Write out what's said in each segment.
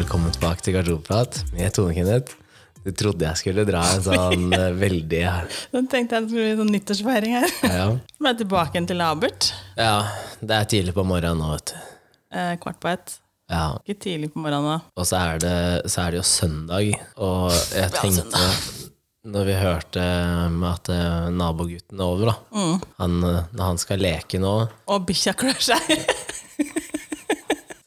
Velkommen tilbake til Garderobeprat med Tone Kenneth. Du trodde jeg skulle dra en sånn ja. veldig Den tenkte jeg skulle bli sånn nyttårsfeiring her. ja. Men tilbake igjen til Labert. ja, det er tidlig på morgenen nå, vet du. Eh, kvart på ett. Ja, Ikke tidlig på morgenen da. og så er, det, så er det jo søndag, og jeg tenkte når vi hørte med at eh, nabogutten er over, da han, eh, Når han skal leke nå, Og bikkja klør seg.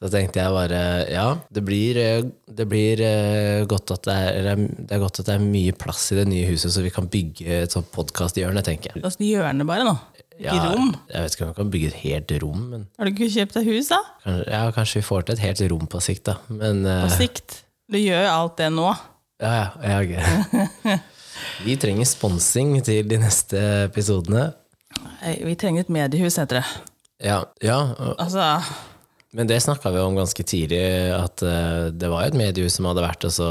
så tenkte jeg bare Ja, det blir, eh, det blir eh, godt at det er, det er godt at det er mye plass i det nye huset, så vi kan bygge et sånt podkasthjørne, tenker jeg. Altså hjørne bare nå. Ikke Ja, rom. Jeg vet ikke om vi kan bygge et helt rom, men Har du ikke kjøpt deg hus, da? kanskje, ja, kanskje vi får til et helt rom på sikt, da. Men På eh, sikt. Du gjør jo alt det nå. ja, ja, ja, okay. Vi trenger sponsing til de neste episodene. Vi trenger et mediehus, heter det. Ja, ja Altså, men det snakka vi om ganske tidlig, at eh, det var jo et mediehus som hadde vært og så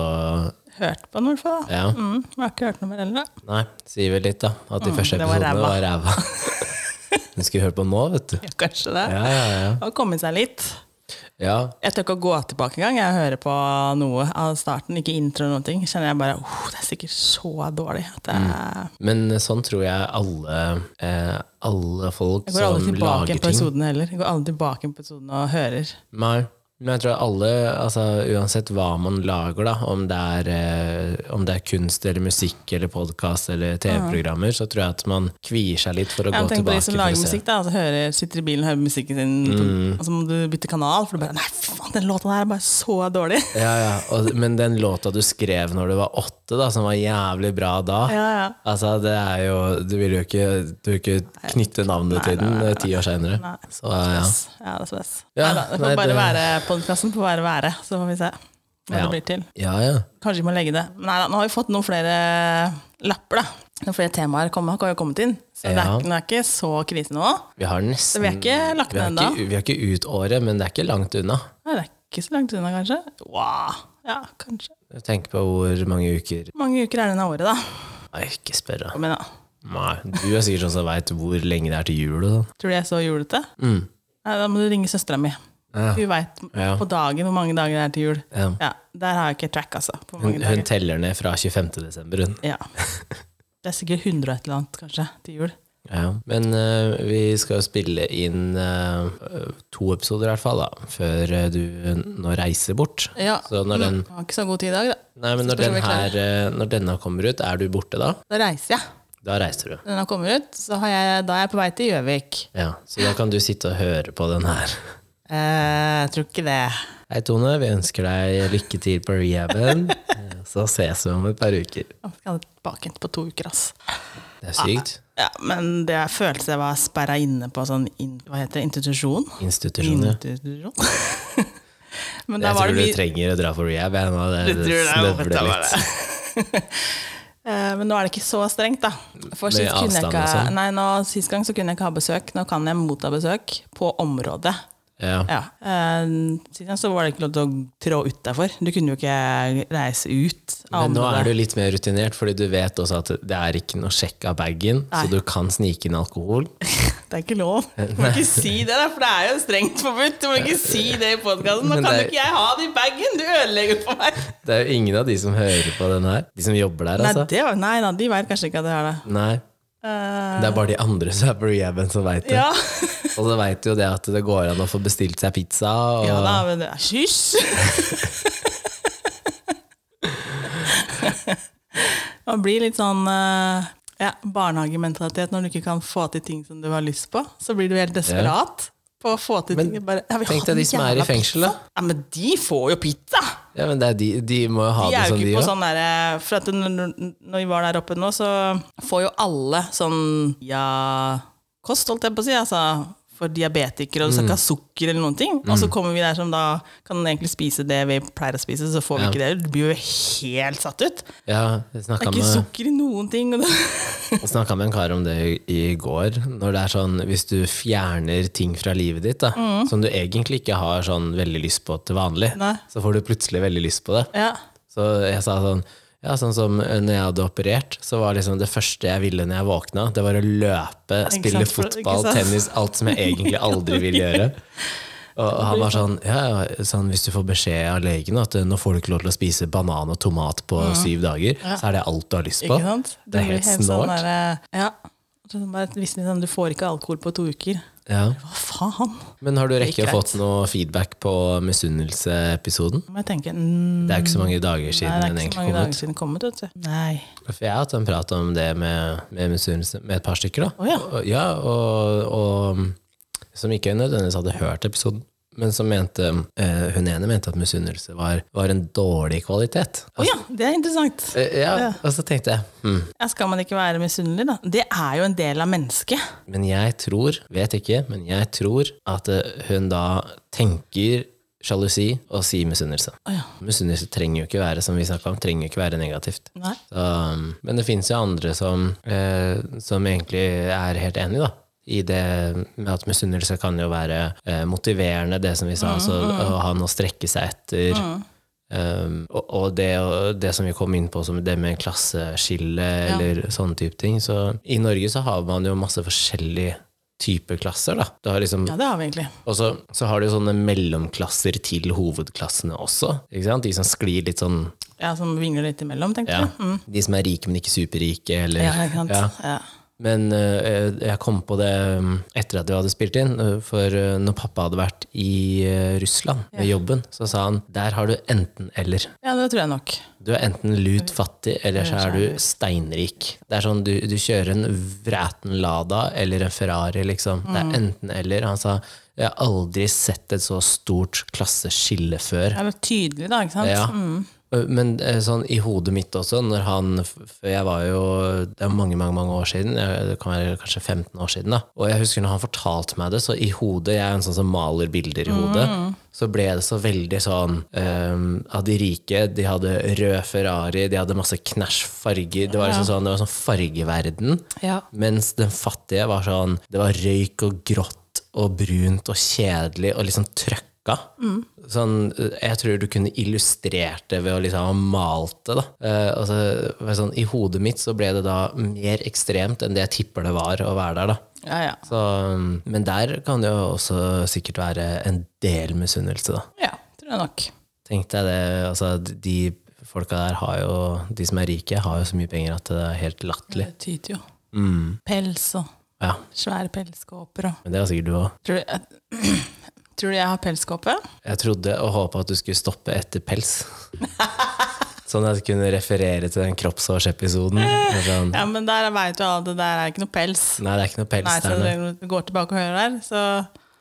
hørt på den i hvert fall. da. Ja, Mm, jeg har ikke hørt noe mer heller. nei, sier vel litt, da. At de Mm, første episodene var ræva. Hun skulle hørt på nå, vet du. Ja, kanskje det. Ja, ja, ja. Har kommet seg litt. Ja. Jeg tør ikke å gå tilbake engang. Jeg hører på noe av starten, ikke intro eller noen ting. Kjenner jeg bare oh, det er sikkert så dårlig. Det Mm. Men sånn tror jeg alle, eh, alle folk Jeg går aldri tilbake på ting episoden heller. Jeg går aldri tilbake på episoden og hører. Nei, men jeg tror alle, altså, uansett hva man lager, da, om det er, eh, om det er kunst eller musikk eller podkast eller TV-programmer, så tror jeg at man kvier seg litt for å Jeg gå tenker på de som lager musikk, da, altså hører, sitter i bilen og hører musikken sin, på, Mm. og så må du bytte kanal, for du bare Nei, faen, den låta der er bare så dårlig. Ja, ja, og, men den låta du skrev når du var åtte, da, som var jævlig bra da Ja, ja. Altså, det er jo Du vil jo ikke, du vil ikke knytte navnet til den eh, ti år seinere. Nei. Så ja. Ja, det er stress. Ja, Neida, det får nei, bare det- være podkasten får bare være, så får vi se hva Ja. det blir til. Ja, ja. Kanskje vi må legge det. Nei da, nå har vi fått noen flere lapper, da. Noen flere temaer kom, har kommet inn. Så det, er, det er ikke så krise nå. Vi har nesten vi har ikke lagt ned ennå. vi har ikke ut året, men det er ikke langt unna. Nei, det er ikke så langt unna, kanskje. Wow. Ja, kanskje. Tenk på hvor mange uker mange uker er det denne året, da? Nei, ikke spør, da. Kom igjen, da. Nei, du er sikkert sånn som veit hvor lenge det er til jul og sånn. Tror du jeg er så julete? Mm. Nei, da må du ringe søstera mi. Ja. Hun veit Ja. på dagen hvor mange dager det er til jul. Ja. Ja, Der har jeg ikke track, altså. På Hun, hun teller ned fra 25. desember, hun. Ja. Det er sikkert 100 og et eller annet, kanskje, til jul. Ja. Men uh, vi skal jo spille inn uh, to episoder i hvert fall, da, før eh, du nå reiser bort. Ja. Så når den, Jeg har ikke så god tid i dag, da. nei, men når, den her, når denne kommer ut, er du borte da? Da reiser jeg. Da reiser du. Når den kommer ut, så har jeg, da er jeg på vei til Gjøvik. Ja, Så da kan du sitte og høre på den her. Eh, jeg tror ikke det. Hei, Tone. Vi ønsker deg lykke til på rehaben. Eh, Så ses vi om et par uker. Jeg skal tilbake igjen på to uker, ass. Det er sykt. Ja, men det føltes jeg var sperra inne på sånn in, hva heter det, institusjon. Institusjon, ja. Institusjon. men Jeg var tror det du trenger å dra på rehab. Jeg, nå. Det, Du det snøvler litt. Eh, Men nå er det ikke så strengt, da. For Med jeg avstand ikke, og sånn? nei, nå, sist gang så kunne jeg ikke ha besøk. Nå kan jeg motta besøk på området. Ja. Ja. Eh, så var det ikke lov til å trå utafor. Du kunne jo ikke reise ut Men nå er du litt mer rutinert, fordi du vet også at det er ikke noe sjekk av bagen, så du kan snike inn alkohol. Det er ikke lov. Du må ikke si det, da, for det er jo strengt forbudt. Du må ikke si det i podkasten. Nå kan jo ikke jeg ha det i bagen! Du ødelegger for meg. Det er jo ingen av de som hører på den her. De som jobber der, Nei, altså. det var, nei da, de veit kanskje ikke at jeg har det. Nei. Eh, Det er bare de andre som er på rehaben som veit det. ja. Og så veit jo det at det går an å få bestilt seg pizza. Og, ja da, men det er Hysj! Man blir litt sånn eh, ja, barnehagementalitet når du ikke kan få til ting som du har lyst på. Så blir du helt desperat på å få til Men ting. Bare, jeg tenk deg de som er i fengsel, da. Ja, Men de får jo pizza! Ja, men det de, de må jo ha De det som de på òg. sånn der, For at når vi var der oppe nå, så får jo alle sånn ja kost, holdt jeg på å si. Altså for diabetikere, og du skal Mm. ikke ha sukker eller noen ting. Og så kommer vi der som da kan egentlig spise det vi pleier å spise, så får vi ikke det. Du blir jo helt satt ut. Ja, Det er ikke med, sukker i noen ting. Jeg snakket med en kar om det i går. Når det er sånn, Hvis du fjerner ting fra livet ditt da, som du egentlig ikke har sånn veldig lyst på til vanlig, Mm. Nei. så får du plutselig veldig lyst på det. Ja. Så jeg sa sånn ja, sånn som når jeg hadde operert, så var liksom det første jeg ville når jeg våkna, det var å løpe, spille sant, fotball, tennis, alt som jeg egentlig aldri vil gjøre. Og han var sånn, ja, ja, sånn Hvis du får beskjed av legen at eh, nå får du ikke lov til å spise banan og tomat på syv dager, så er det alt du har lyst på. Sant? Det er helt sånn snålt. der, ja. Sånn visste liksom, Du får ikke alkohol på to uker. Ja. Hva faen? Men har du rekke å fått noe feedback på misunnelse-episoden? Mm, Det er ikke så mange dager Nei, siden er den egentlig kom ut. siden kommet. Vet du. Nei. For jeg har hatt en prat om det med, med misunnelse med et par stykker. da. Oh, ja. Og, ja, og, og som ikke nødvendigvis hadde hørt episoden, men som mente eh, hun ene mente at misunnelse var, var en dårlig kvalitet. Å ja, det er interessant. Eh, ja, og så tenkte jeg hmm. Ja, skal man ikke være misunnelig, da? Det er jo en del av mennesket. Men jeg tror, vet ikke, men jeg tror at eh, hun da tenker sjalusi og sier misunnelse. Oh, ja. Misunnelse trenger jo ikke være som vi om, trenger jo ikke være negativt. Så, um, men det finnes jo andre som, eh, som egentlig er helt enig da, i det med at misunnelse kan jo være eh, motiverende, det som vi sa, altså å ha noe å strekke seg etter. Um, og og det, og det som vi kom inn på, som det med klasseskille eller sånne type ting. Så i Norge så har man jo masse forskjellige typer klasser, da. Du har liksom Ja, det har vi egentlig. og så, så har du sånne mellomklasser til hovedklassene også. Ikke sant? De som sklir litt sånn Ja, Som vingler litt imellom, tenkte ja. du? Mm. De som er rike, men ikke superrike. Eller, Ja, ikke sant? Ja. Ja. Men eh, jeg kom på det um, etter at vi hadde spilt inn, eh, for eh, når pappa hadde vært i Russland med jobben, så sa han der har du enten-eller. ja, det tror jeg nok. Du er enten lut fattig, eller så er du steinrik. Det er sånn, du, du kjører en vreten Lada eller en Ferrari, liksom. Det Mm. er enten-eller. Han sa jeg har aldri sett et så stort klasseskille før. Det er tydelig, da. ikke sant? Ja. Mm. Men eh, sånn i hodet mitt også, når han For jeg var jo Det er mange, mange mange år siden. Det kan være kanskje 15 år siden. da Og jeg husker når han fortalte meg det, så i hodet Jeg er en sånn som maler bilder i hodet. Så ble det så veldig sånn um, Av de rike, de hadde rød Ferrari, de hadde masse knæsj farger. Det var liksom sånn, det var sånn fargeverden. Ja. Mens den fattige var sånn Det var røyk og grått og brunt og kjedelig og liksom trøkka. Sånn, jeg tror du kunne illustrert det ved å liksom ha malt det. Da. Eh, altså, sånn, I hodet mitt så ble det da mer ekstremt enn det jeg tipper det var å være der. Da. Ja, ja. Så, men der kan det jo også sikkert være en del misunnelse. Da. ja, tror jeg nok. Tenkte jeg det, altså, de folka der har jo, de som er rike, har jo så mye penger at det er helt latterlig. Det tyter jo. Mm. Pels og Ja, svære pelskåper og men det har sikkert du òg. Tror du, jeg, har pelskåpe? Jeg trodde og håpa at du skulle stoppe etter pels. Sånn at jeg kunne referere til den kroppshårsepisoden. Sånn, Ja, men der veit du alle, det der er ikke noe pels. nei, det er ikke noe pels Nei, så der. Så du går tilbake og hører der, så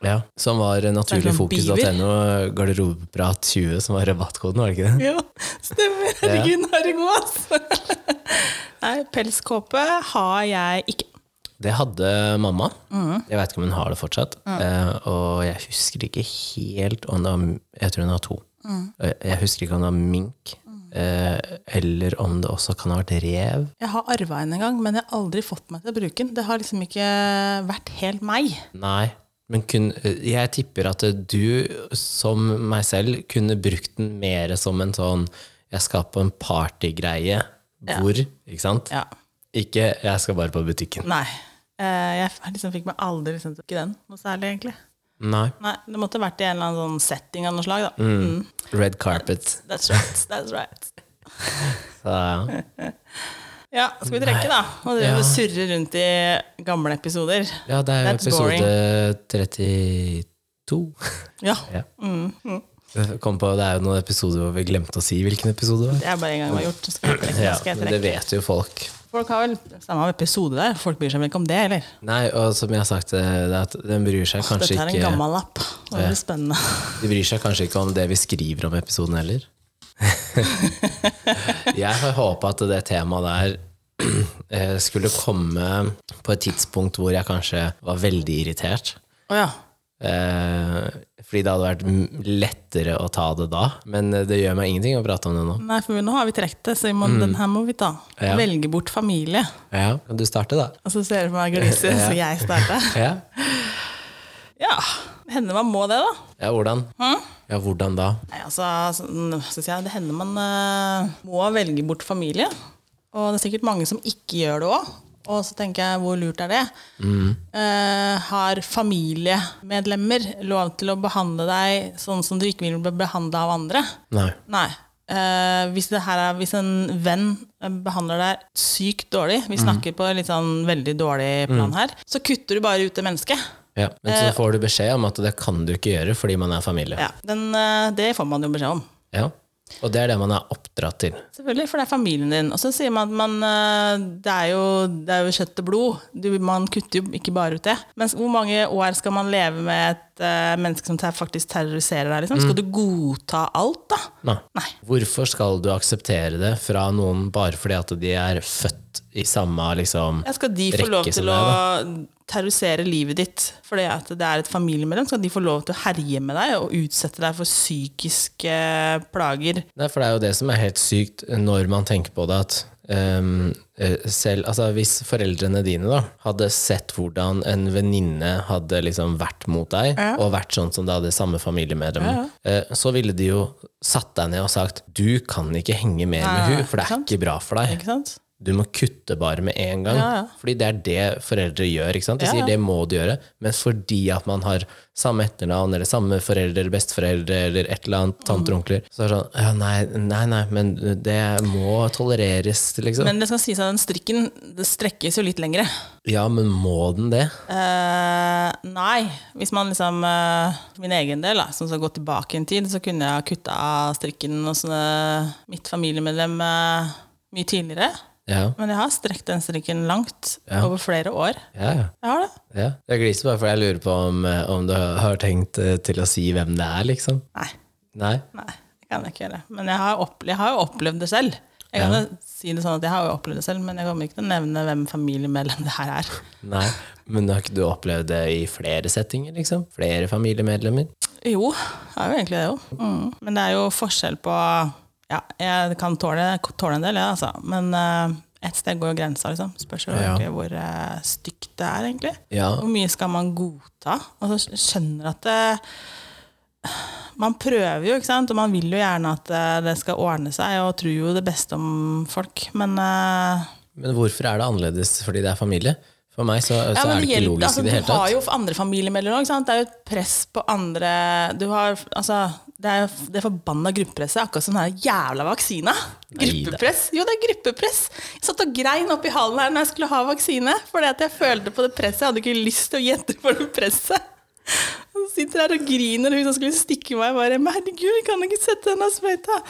Ja, som var naturligfokus.no, garderobeprat 20, som var rabattkoden, var det ikke det? Jo, stemmer. Herregud, nå er det god, altså. Nei, pelskåpe har jeg ikke. Det hadde mamma. Mm. Jeg vet ikke om hun har det fortsatt. Eh, og jeg husker ikke helt om det var Jeg tror hun har to. Mm. Eh, Jeg husker ikke om det var mink, eh, eller om det også kan ha vært rev. Jeg har arva en gang, men jeg har aldri fått meg til å bruke den. Det har liksom ikke vært helt meg. Nei, men kun, jeg tipper at du, som meg selv, kunne brukt den mer som en sånn Jeg skal på en partygreie. Hvor? Ikke sant? Ja. Ikke 'jeg skal bare på butikken'. Nei. Eh, Jeg liksom fikk meg aldri liksom, ikke den noe særlig, egentlig. Nei. Nei, Det måtte vært i en eller annen sånn setting av noe slag, da. Mm. Red carpet. That's right. That's right. Så, ja. Ja, skal vi trekke, da? Og drive Ja. og surre rundt i gamle episoder. ja, det er jo episode 32. Ja. Ja. Mm. Kom på, det er jo noen episoder hvor vi glemte å si hvilken episode det var. Det er bare en gang vi har gjort. Trekke. Ja, men det vet jo folk. Folk har vel samme episode der. Folk bryr seg vel ikke om det, eller? Nei, og som jeg har sagt, det er at den bryr seg kanskje ikke Dette er en gammel lapp. Det blir spennende. De bryr seg kanskje ikke om det vi skriver om episoden heller. jeg har håpa at det temaet der eh, skulle komme på et tidspunkt hvor jeg kanskje var veldig irritert. Å ja. Fordi det hadde vært lettere å ta det da. Men eh, det gjør meg ingenting å prate om det nå. Nei, for nå har vi trukket det, så må, må, den her må vi ta. Mm. Ja. Velge bort familie. Ja, Kan du starte, da? Og så ser du på meg gliser, så jeg starter. Ja, Ja, hender man må det, da. ja hvordan? Ja, hvordan da? Nei, altså, så, skal jeg Det hender man uh, må velge bort familie. Og det er sikkert mange som ikke gjør det òg. Og så tenker jeg, hvor lurt er det? Eh, har familiemedlemmer lov til å behandle deg sånn som du ikke vil bli behandla av andre? Nei. Nei. Eh, hvis, det her er, hvis en venn behandler deg sykt dårlig, vi snakker på litt sånn veldig dårlig plan her, så kutter du bare ut det mennesket. Ja. Men så får du beskjed om at det kan du ikke gjøre fordi man er familie. Ja, den, eh, det får man jo beskjed om. Ja. Og det er det man er oppdratt til. Selvfølgelig, for det er familien din. Og så sier man at man, eh, det, er jo, det er jo kjøtt og blod. Du, man kutter jo ikke bare ut det. Men hvor mange år skal man leve med et uh, menneske som faktisk terroriserer deg? Liksom? Skal du godta alt, da? Nei. Nei. Hvorfor skal du akseptere det fra noen bare fordi at de er født i samme liksom Ja, skal de få lov til å terrorisere livet ditt fordi at det er et familiemedlem? Skal de få lov til å herje med deg og utsette deg for psykiske plager? Nei, for det er jo det som er helt sykt når man tenker på det, at eh, selv, altså Hvis foreldrene dine da hadde sett hvordan en venninne hadde liksom vært mot deg, Ja. og vært sånn som det hadde samme familiemedlem, eh, så ville de jo satt deg ned og sagt du kan ikke henge mer med hun, for det er ikke bra for deg. Ikke sant? Du må kutte bare med en gang. Ja, ja. Fordi det er det foreldre gjør. ikke sant? De sier ja. det må du gjøre, men fordi at man har samme etternavn, eller samme foreldre, eller besteforeldre, eller et eller annet, tanter og onkler, så er det sånn ja, nei, nei, nei, men det må tolereres, liksom. Men det skal sies at den strikken det strekkes jo litt lengre. ja, men må den det? Uh, nei. Hvis man liksom uh, min egen del, da, som skal gå tilbake en tid, så kunne jeg ha kutta av strikken hos mitt familiemedlem uh, mye tidligere. Ja, Men jeg har strekt den strikken langt Ja. over flere år. ja, ja. Jeg har det. ja. Jeg gliser bare fordi jeg lurer på om, eh, om du har tenkt eh, til å si hvem det er, liksom. Nei, Nei? nei, det kan jeg ikke gjøre. Men jeg har, opple jeg har jo opplevd det selv. Jeg kan jo si det sånn at jeg har jo opplevd det selv, men jeg kommer ikke til å nevne hvem familiemedlem det her er. Nei. Men har ikke du opplevd det i flere settinger, liksom? Flere familiemedlemmer? Jo, jeg har jo egentlig det jo. Mm. Men det er jo forskjell på Ja, jeg kan tåle, tåle en del, ja, altså. Men uh, et sted går jo grensa, liksom. Spørs jo Ja. hvor uh, stygt det er, egentlig. Ja. Hvor mye skal man godta? Og så skjønner at det, Man prøver jo, ikke sant? og man vil jo gjerne at eh, det skal ordne seg, og tror jo det beste om folk. Men eh, Men hvorfor er det annerledes fordi det er familie? For meg så, så Ja, er det ikke logisk altså, i det hele Du har jo andre familiemedlemmer òg. Det er jo et press på andre du har, altså, Det er jo det forbanna gruppepresset, akkurat som den jævla vaksina. Gruppepress. Jo, det er gruppepress. Jeg satt og grein oppi hallen her når jeg skulle ha vaksine, fordi at jeg følte på det presset. Jeg hadde ikke lyst til å gjette på det presset. Hun sitter her og griner, hun som skulle stikke meg, bare herregud, kan ikke sette denne sprøyta.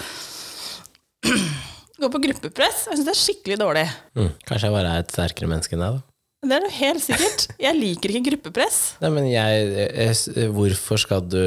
Gå på gruppepress. Jeg syns det er skikkelig dårlig. Mm, kanskje jeg bare er et sterkere menneske enn deg, da. Det er jo helt sikkert. Jeg liker ikke gruppepress. Nei, men jeg, jeg Hvorfor skal du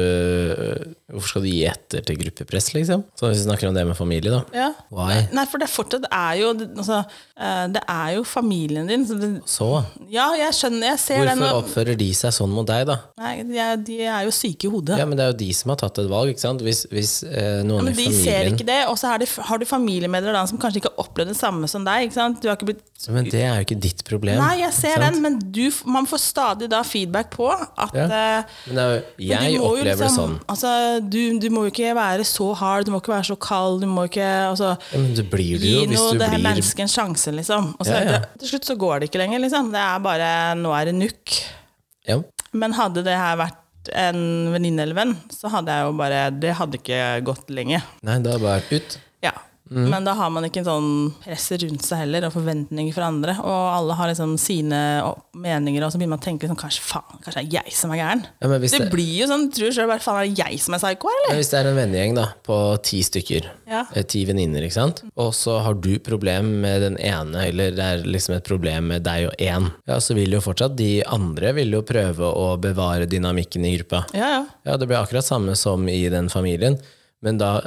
Hvorfor skal du gi etter til gruppepress, liksom? Så hvis vi snakker om det med familie, da. Ja. Why? Nei, for det fortsatt er jo altså, eh, Det er jo familien din. Så det, Så? ja, jeg skjønner, jeg ser Hvorfor nå. oppfører de seg sånn mot deg, da? Nei, de er, de jo syke i hodet. Ja, men det er jo de som har tatt et valg, ikke sant? Hvis, hvis eh, noen Men i de ser ikke det, og så har, har du familiemedlemmer som kanskje ikke har opplevd det samme som deg. Ikke sant? Du har ikke blitt Men det er jo ikke ditt problem. Nei, jeg ser sant? den, men du, man får stadig da feedback på at Ja. eh, Men det jo, jeg opplever det liksom- sånn. Altså, du, du må jo ikke være så hard, du må ikke være så kald, du må ikke altså, Ja, men det blir du Gi jo hvis noe du det blir mennesket en sjanse, liksom. Og så Ja, det- til slutt så går det ikke lenger, liksom. Det er bare Nå er det nukk. Ja. Men hadde det her vært en venninne eller venn, så hadde jeg jo bare Det hadde ikke gått lenge. Nei, det hadde bare vært ut. Ja. Mm. Men da har man ikke en sånn press rundt seg heller, og forventninger fra andre. Og alle har liksom sine meninger, og så begynner man å tenke sånn, kanskje faen, kanskje det er jeg som er gæren. Ja, Det det, blir jo sånn, tror selv bare faen, er det jeg som er psyko eller? ja, hvis det er en vennegjeng da, på ti stykker, Ja. eh, ti venninner, ikke sant? Og så har du problem med den ene, eller det er liksom et problem med deg og én, ja, så vil jo fortsatt de andre vil jo prøve å bevare dynamikken i gruppa. Ja, ja. Ja, det blir akkurat samme som i den familien, men da,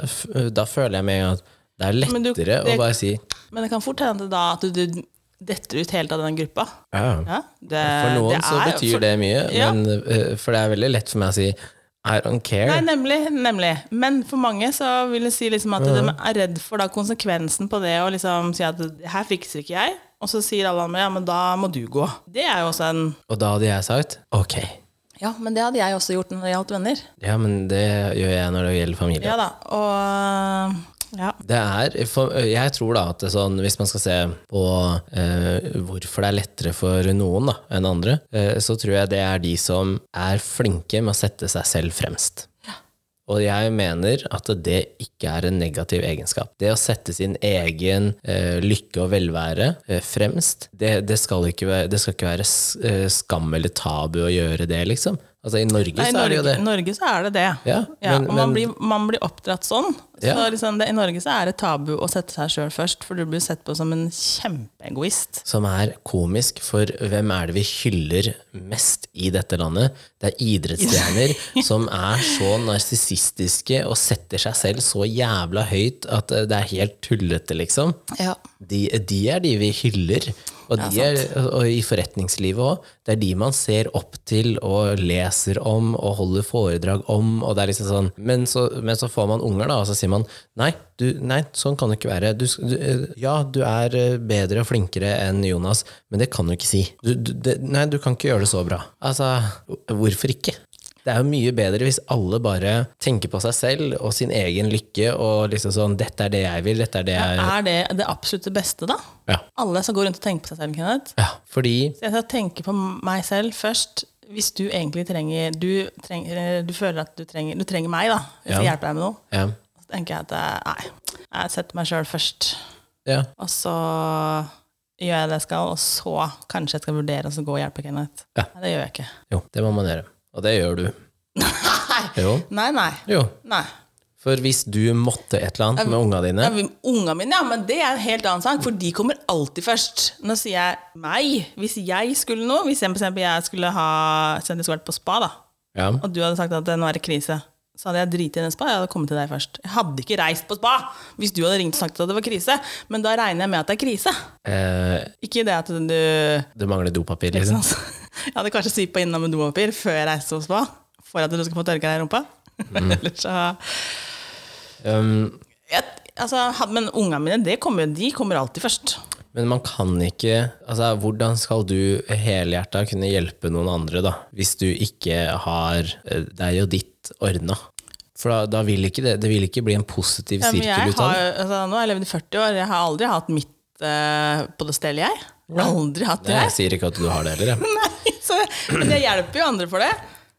da føler jeg med en gang at det er lettere du- det- å bare si Men det kan fort hende da at du, du detter ut helt av den gruppa. ja. Ja, det, For noen det så er- betyr for- det mye, Ja. men, eh, for det er veldig lett for meg å si I don't care. Nei, nemlig, nemlig. Men for mange så vil jeg si liksom at de er redd for da konsekvensen på det å liksom si at her fikser ikke jeg, og så sier alle andre ja, men da må du gå. Det er jo også en Og da hadde jeg sagt ok, Ja, men det hadde jeg også gjort når det gjaldt venner. ja, men det gjør jeg når det gjelder familie. Ja da, og Ja. Det er, for, jeg tror da at sånn, hvis man skal se på eh, hvorfor det er lettere for noen da, enn andre, eh, så tror jeg det er de som er flinke med å sette seg selv fremst. Og jeg mener at det ikke er en negativ egenskap. Det å sette sin egen eh, lykke og velvære eh, fremst, det, det, skal ikke være, det skal ikke være eh, skam eller tabu å gjøre det, liksom. Altså I Norge Nei, I så er det jo Norge, det. Norge så er det det. Ja, Ja, men- og man men- blir, man blir oppdratt sånn. Så liksom det, I Norge så er det tabu å sette seg sjøl først, for du blir sett på som en kjempeegoist. som er komisk, for hvem er det vi hyller mest i dette landet? Det er idrettsstjerner som er så narsissistiske og setter seg selv så jævla høyt at eh, det er helt tullete, liksom. Ja. De, de er de vi hyller. Og, de er, og i forretningslivet òg. Det er de man ser opp til og leser om og holder foredrag om. Og det er liksom sånn, men, så, men så får man unger, da, og så sier man nei, du, nei sånn kan det ikke være. Du, du, ja, du er eh, bedre og flinkere enn Jonas, men det kan du ikke si. Det, nei, du kan ikke gjøre det så bra. Altså, hvorfor ikke? Det er jo mye bedre hvis alle bare tenker på seg selv og sin egen lykke og liksom sånn 'Dette er det jeg vil. Dette er det jeg Er det det absolutt beste, da? Ja. Alle som går rundt og tenker på seg selv, Kenneth. ja fordi Så jeg skal tenke på meg selv først. Hvis du egentlig trenger Du, trenger, du føler at du trenger, du trenger meg, da. Jeg skal Ja. hjelpe deg med noe. Tenker jeg at eh, nei, jeg setter meg sjøl først. ja. Og så gjør jeg det jeg skal, og så kanskje jeg skal vurdere å gå og hjelpe Kenneth. Ja. Nei, det gjør jeg ikke. Jo, det må man gjøre. Og det gjør du. Jo. Nei, nei. jo. nei. For hvis du måtte et eller annet med unga dine Ja, Unga mine, ja, men det er en helt annen sak, for de kommer alltid først. Nå sier jeg meg. Hvis jeg skulle noe, hvis jeg, for eksempel, jeg skulle ha sendt jeg vært på spa, da, ja. og du hadde sagt at det nå er det krise, så hadde jeg driti i den spa. Jeg hadde kommet til deg først. Jeg hadde ikke reist på spa hvis du hadde ringt og sagt at det var krise, men da regner jeg med at det er krise. eh, Ikke det at du Du mangler dopapir, liksom. Jeg hadde kanskje svippa innom med dopapir før jeg reiste på spa, for at du skal få tørka deg i rumpa. Mm. Ellers så Um, jeg, altså, Men ungene mine det kommer, de kommer alltid først. men man kan ikke altså, Hvordan skal du helhjerta kunne hjelpe noen andre, da, hvis du ikke har eh, deg og ditt ordna? For da, da vil ikke det, det vil ikke bli en positiv sirkel ja, ut av det. altså, nå har jeg levd i 40 år. Jeg har aldri hatt mitt uh, på det stedet, jeg. Jeg har Aldri hatt det. Nei, Jeg sier ikke at du har det heller, jeg. Nei, så, men jeg hjelper jo andre for det.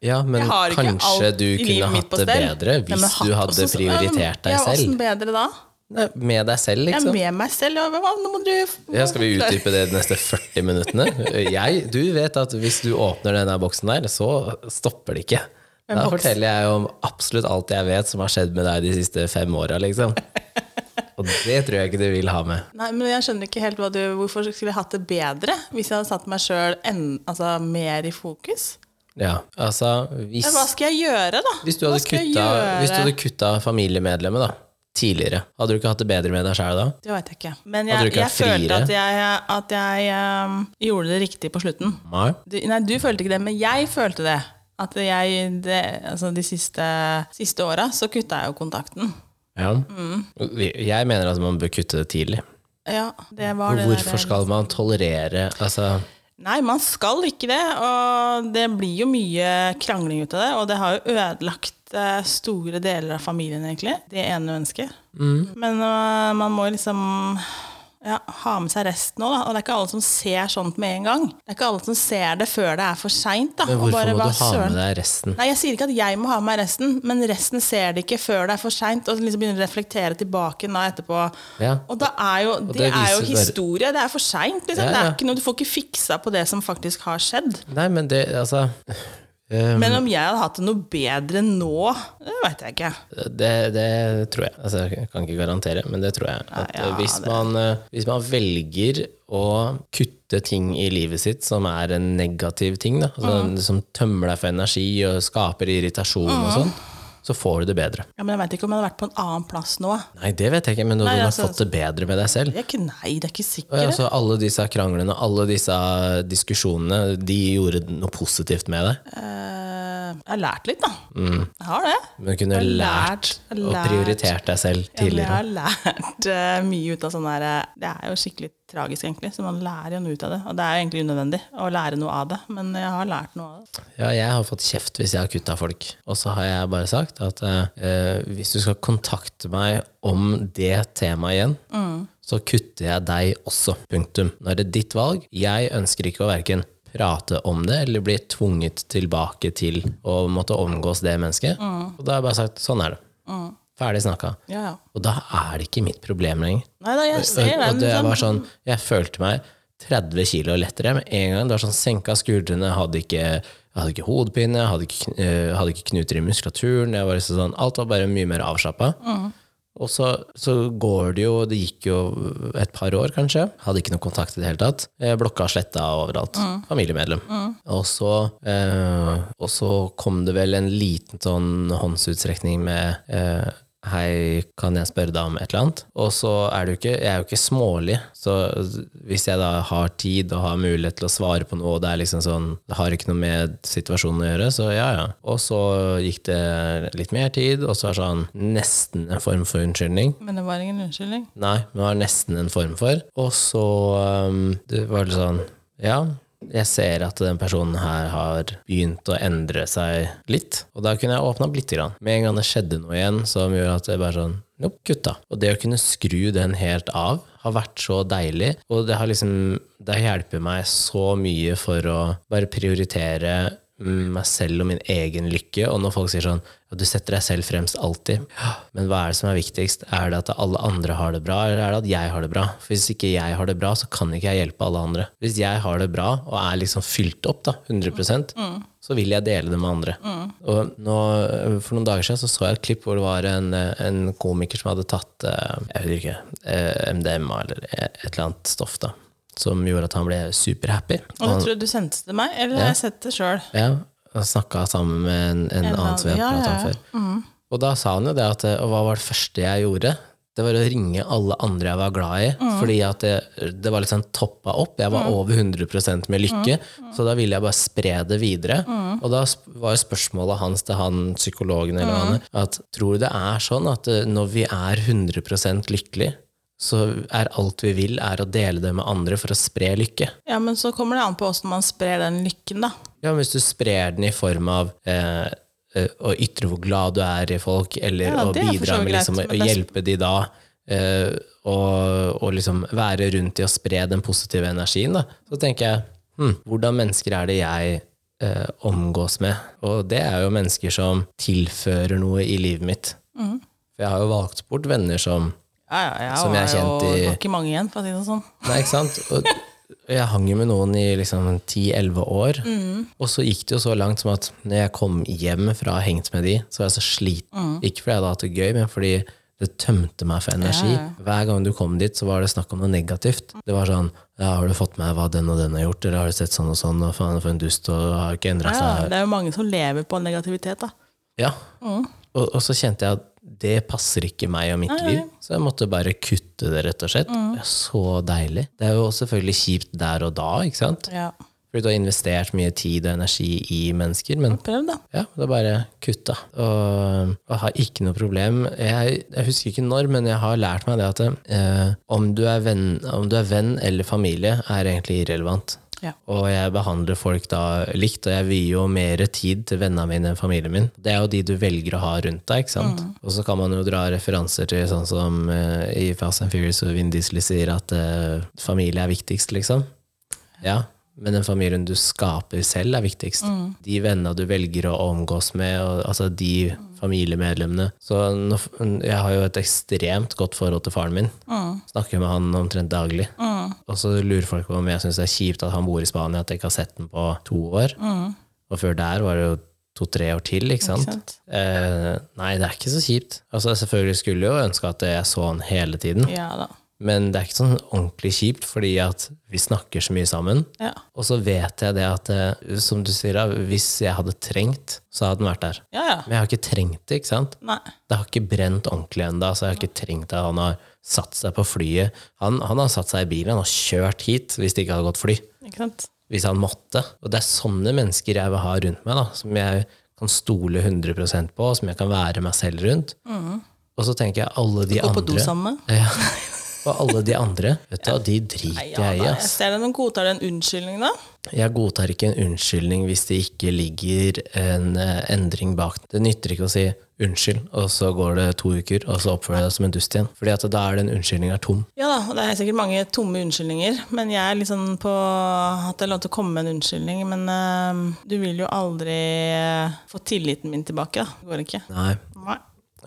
Ja, men kanskje du kunne hatt det bedre bedre Nei, hvis du hadde også- prioritert deg ja, selv. Åssen bedre da? Nei, Med deg selv, liksom. med meg selv. Ja, nå må du Ja, skal vi utdype det de neste 40 minuttene? Jeg, du vet at hvis du åpner denne boksen der, så stopper det ikke. Da forteller jeg om absolutt alt jeg vet som har skjedd med deg de siste fem åra, liksom. Og det tror jeg ikke du vil ha med. Nei, men jeg skjønner ikke helt du, hvorfor skulle jeg hatt det bedre hvis jeg hadde satt meg sjøl altså, mer i fokus. Ja, altså hvis, hva skal jeg gjøre, da? hvis, du hadde kutta, hvis du hadde kutta familiemedlemmet da, tidligere, hadde du ikke hatt det bedre med deg sjæl da? Det vet jeg ikke. Men jeg, jeg følte at jeg, at jeg um, gjorde det riktig på slutten. Nei? Du, nei, du følte ikke det, men jeg følte det. At jeg det, altså De siste, siste åra så kutta jeg jo kontakten. Ja. Mm. Jeg mener at man bør kutte det tidlig. Ja, det var det Hvorfor der- skal man tolerere altså, Nei, man skal ikke det. Og det blir jo mye krangling ut av det. Og det har jo ødelagt eh, store deler av familien, egentlig. Det ene ønsket. Mm. Men øh, man må liksom ja, ha med seg resten òg. Og det er ikke alle som ser sånt med en gang. Det er ikke alle som ser det før det er for seint. Hvorfor bare, må du ha med deg resten? Nei, Jeg sier ikke at jeg må ha med meg resten, men resten ser det ikke før det er for seint. Og liksom begynner å reflektere tilbake da etterpå. Ja. Og er jo, det, det er jo historie. Det er for seint. Liksom. Ja, Det er ja. du får ikke fiksa på det som faktisk har skjedd. Nei, men det, altså um, Men om jeg hadde hatt det noe bedre nå, det veit jeg ikke. det, det tror jeg. Altså, jeg kan ikke garantere, men det tror jeg. At ja, eh, hvis, man, eh, hvis man velger å kutte ting i livet sitt som er en negativ ting, da, altså, Mm. som tømmer deg for energi og skaper irritasjon og sånn, så får du det bedre. Ja, men jeg veit ikke om jeg hadde vært på en annen plass nå. Nei, det vet jeg ikke, men når Nei, du har altså- fått det bedre med deg selv Det ikke, nei, det er ikke sikkert. altså, alle disse kranglene, alle disse diskusjonene, de gjorde noe positivt med deg. Eh, Jeg har lært litt, da. Jeg har det. Men kunne Jeg har lært lært- og prioritert deg selv Ja, jeg har lært uh, mye ut av sånn der eh, Det er jo skikkelig tragisk, egentlig. Så man lærer jo noe ut av det. Og det er jo egentlig unødvendig å lære noe av det, men jeg har lært noe av det. Ja, jeg har fått kjeft hvis jeg har kutta folk. Og så har jeg bare sagt at uh, hvis du skal kontakte meg om det temaet igjen, så kutter jeg deg også. Punktum. Nå er det ditt valg. Jeg ønsker ikke å verken prate om det eller bli tvunget tilbake til å måtte omgås det mennesket. Og da har jeg bare sagt sånn er det. Ferdig snakka. Ja, ja. Og da er det ikke mitt problem lenger. Nei da, jeg ser Og, og det var sånn, jeg følte meg 30 kilo lettere med en gang. Det var sånn senka skuldrene, hadde ikke, hadde ikke hodepine, hadde ikke, eh, hadde ikke knuter i muskulaturen. Jeg var liksom sånn, alt var bare mye mer avslappa. Og så, så går det jo, det gikk jo et par år kanskje, hadde ikke noe kontakt i det hele tatt. Blokka og sletta overalt. Familiemedlem. Og, så, eh, og så kom det vel en liten sånn håndsutstrekning med eh, Hei, kan jeg spørre deg om et eller annet? Og så er det jo ikke, jeg er jo ikke smålig, så hvis jeg da har tid og har mulighet til å svare på noe, og det er liksom sånn, det har ikke noe med situasjonen å gjøre, så ja, ja. Og så gikk det litt mer tid, og så var det sånn nesten en form for unnskyldning. Men det var ingen unnskyldning. Nei, men det var nesten en form for. Og så um, det var litt sånn Ja, jeg ser at den personen her har begynt å endre seg litt. Og da kunne jeg åpna opp lite grann. Med en gang det skjedde noe igjen som gjør at det bare sånn Nope, kutta. Og det å kunne skru den helt av har vært så deilig. Og det har liksom Det hjelper meg så mye for å bare prioritere meg selv og min egen lykke. Og når folk sier sånn ja, du setter deg selv fremst alltid, men hva er det som er viktigst? Er det at alle andre har det bra, eller er det at jeg har det bra? For hvis ikke jeg har det bra, så kan ikke jeg hjelpe alle andre. Hvis jeg har det bra og er liksom fylt opp, da, 100% så vil jeg dele det med andre. Og nå, For noen dager siden så, så jeg et klipp hvor det var en, en komiker som hadde tatt eh, jeg vet ikke, eh, MDMA eller et eller annet stoff. da som gjorde at han ble superhappy. Og det tror jeg du sendte til meg, eller har jeg sett det sjøl? Ja, og snakka sammen med en, en annen som vi har ja, pratet ja, om før. før. Og da sa han jo det at Og hva var det første jeg gjorde? Det var å ringe alle andre jeg var glad i. Fordi at det, det var sånn toppa opp. Jeg var over 100% med lykke. Så da ville jeg bare spre det videre. Og da var spørsmålet hans til han psykologen eller mm. han at tror du det er sånn at eh, når vi er 100% lykkelig, så er alt vi vil, er å dele det med andre for å spre lykke? Ja, men så kommer det an på åssen man sprer den lykken, da. Ja, men hvis du sprer den i form av eh, eh, å ytre hvor glad du er i folk, eller Ja, å bidra med liksom, å hjelpe de da, eh, og, og liksom være rundt i å spre den positive energien, da, så tenker jeg hm, hvordan mennesker er det jeg eh, omgås med? Og det er jo mennesker som tilfører noe i livet mitt. Mm. For jeg har jo valgt bort venner som Ja, ja, ja. Som jeg har kjent i- var ikke mange igjen, for å si det sånn. Nei, ikke sant? Og jeg hang jo med noen i liksom 10-11 år, og så gikk det jo så langt som at når jeg kom hjem fra å ha hengt med de, så var jeg så sliten. Ikke fordi jeg hadde hatt det gøy, men fordi det tømte meg for energi. Ja. Hver gang du kom dit, så var det snakk om noe negativt. Det var sånn ja, 'Har du fått med hva den og den har gjort?' Eller 'Har du sett sånn og sånn?' Og faen, for en dust, og har ikke endra Ja, seg. det er jo mange som lever på negativitet, da. Ja. Og, og så kjente jeg at det passer ikke meg og mitt liv, så jeg måtte bare kutte det, rett og slett. Det er så deilig. Det er jo selvfølgelig kjipt der og da, ikke sant? Ja. Fordi du har investert mye tid og energi i mennesker, men Prøv, da. ja, det er bare kutta. Og og har ikke noe problem. Jeg, jeg husker ikke når, men jeg har lært meg det at eh, om, du er venn, om du er venn eller familie, er egentlig irrelevant. Ja. Og jeg behandler folk da likt, og jeg vier jo mer tid til vennene mine enn familien min. Det er jo de du velger å ha rundt deg, ikke sant? Og så kan man jo dra referanser til sånn som uh, i Fast and Furious og Vin Diesel sier at uh, familie er viktigst, liksom. Ja, men den familien du skaper selv, er viktigst. De vennene du velger å omgås med, og, altså de familiemedlemmene. Så nå, jeg har jo et ekstremt godt forhold til faren min. Snakker med han omtrent daglig. Og så lurer folk på om jeg syns det er kjipt at han bor i Spania, at jeg ikke har sett den på to år. Og før der var det jo to-tre år til, ikke sant? sant? Eh, nei, det er ikke så kjipt. Altså, selvfølgelig skulle jeg jo ønske at jeg så han hele tiden. Ja da. Men det er ikke sånn ordentlig kjipt, fordi at vi snakker så mye sammen. Ja. Og så vet jeg det at, eh, som du sier, hvis jeg hadde trengt, så hadde den vært der. Ja, ja. Men jeg har ikke trengt det, ikke sant? Nei. Det har ikke brent ordentlig ennå, så jeg har ikke trengt at han har satt seg på flyet. Han, han har satt seg i bilen, han har kjørt hit hvis det ikke hadde gått fly. Hvis han måtte. Og det er sånne mennesker jeg vil ha rundt meg, da, som jeg kan stole 100% på, og som jeg kan være meg selv rundt. Og så tenker jeg alle de andre Gå på do sammen med. ja. Og alle de andre, vet du, de driter ja, jeg i. da, jeg ass. ser noen godtar en unnskyldning, da. Jeg godtar ikke en unnskyldning hvis det ikke ligger en eh, endring bak. Det nytter ikke å si unnskyld, og så går det to uker, og så oppfører jeg deg som en dust igjen. Fordi at da er den unnskyldninga tom. Ja da, og det er sikkert mange tomme unnskyldninger, men jeg er litt sånn på at det er lov til å komme med en unnskyldning. Men eh, du vil jo aldri eh, få tilliten min tilbake, da. Det går ikke. Nei. Nei.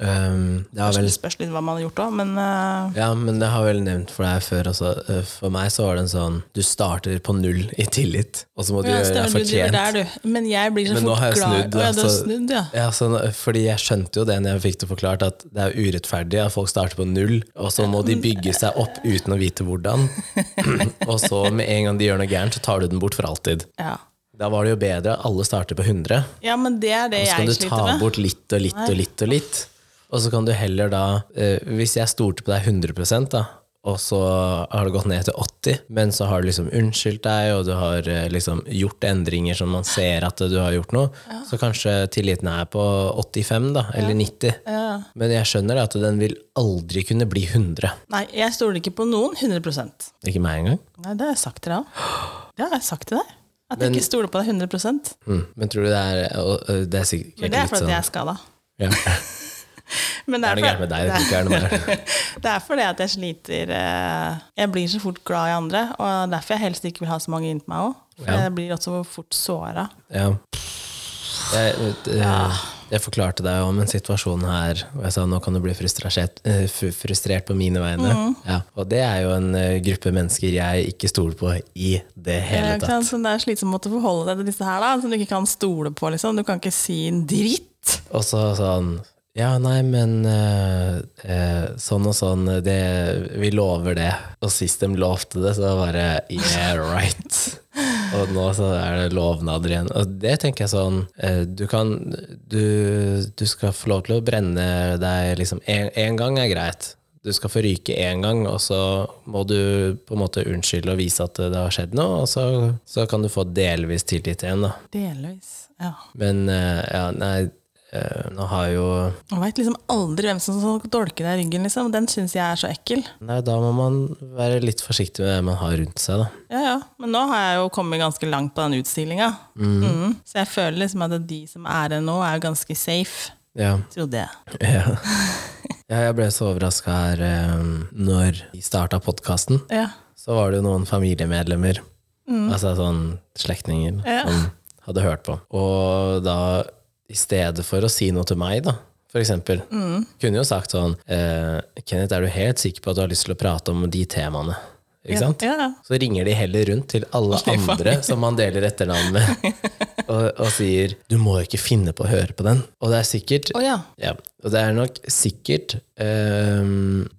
Ehm, det vel spørs litt hva man har gjort òg, men uh, Ja, men det har vel nevnt for deg før også. Eh, For meg så var det en sånn Du starter på null i tillit, og så må du ja, gjøre deg fortjent. der. Men jeg blir så Men fort jeg glad snudd, Å, ja, altså. snudd, ja. Ja, så, fordi jeg skjønte jo det når jeg fikk det forklart, at det er urettferdig at folk starter på null, og så må de bygge seg opp uten å vite hvordan. og så med en gang de gjør noe gærent, så tar du den bort for alltid. ja. Da var det jo bedre at alle starter på 100. Ja, men det er det Så kan du sliter ta med. bort litt og litt og litt og litt. Og så kan du heller da, eh, hvis jeg stolte på deg 100 da, og så har det gått ned til 80, men så har du liksom unnskyldt deg, og du har eh, liksom gjort endringer som man ser at du har gjort noe, så kanskje tilliten er på 85 da, eller 90. Ja. Men jeg skjønner at den vil aldri kunne bli 100. Nei, jeg stoler ikke på noen 100% Ikke meg engang. Nei, det har jeg sagt til deg òg. Det har jeg sagt til deg. At jeg ikke stoler på deg 100 Mm. Men tror du det er, det er sikkert Men det er fordi sånn jeg er skada. ja. Men Det er noe gærent med deg, det er det er fordi at jeg sliter eh, Jeg blir så fort glad i andre, og derfor jeg helst ikke vil ha så mange inntil meg òg. Ja. jeg blir også fort såra. Ja. Jeg, jeg, jeg forklarte deg om en situasjon her, og jeg sa nå kan du bli frustrert, eh, frustrert på mine vegne. Ja. Og det er jo en eh, gruppe mennesker jeg ikke stoler på i det hele tatt. Så det er slitsomt å måtte forholde deg til disse her, da, som du ikke kan stole på. Liksom. Du kan ikke si en dritt. Og så sånn ja, nei, men eh, eh, sånn og sånn, det, vi lover det. Og sist de lovte det, så var det yeah, right. Og nå så er det lovnader igjen. Og det tenker jeg sånn eh, Du kan du, du skal få lov til å brenne deg liksom Én gang er greit. Du skal få ryke én gang, og så må du på en måte unnskylde og vise at det har skjedd noe, og så, så kan du få delvis tillit igjen, da. Delvis. Ja. Men eh, ja, nei eh, Nå har jo Man veit liksom aldri hvem som skal dolke deg i ryggen, liksom. Den syns jeg er så ekkel. Nei, da må man være litt forsiktig med det man har rundt seg, da. Ja, ja. Men nå har jeg jo kommet ganske langt på den utstillinga. Mm. Så jeg føler liksom at de som er her nå, er jo ganske safe. Ja. Trodde jeg. ja. ja jeg ble så overraska her eh, når vi starta podkasten. Ja. Så var det jo noen familiemedlemmer, altså sånn slektninger, som hadde hørt på. Og da, i stedet for å si noe til meg, da, for eksempel, kunne jo sagt sånn eh, Kenneth, er du helt sikker på at du har lyst til å prate om de temaene? Ikke sant? Ja, ja. Så ringer de heller rundt til alle andre som man deler etternavn med, og, og sier 'du må ikke finne på å høre på den'. Og det er sikkert oh, ja. ja, og det er nok sikkert eh,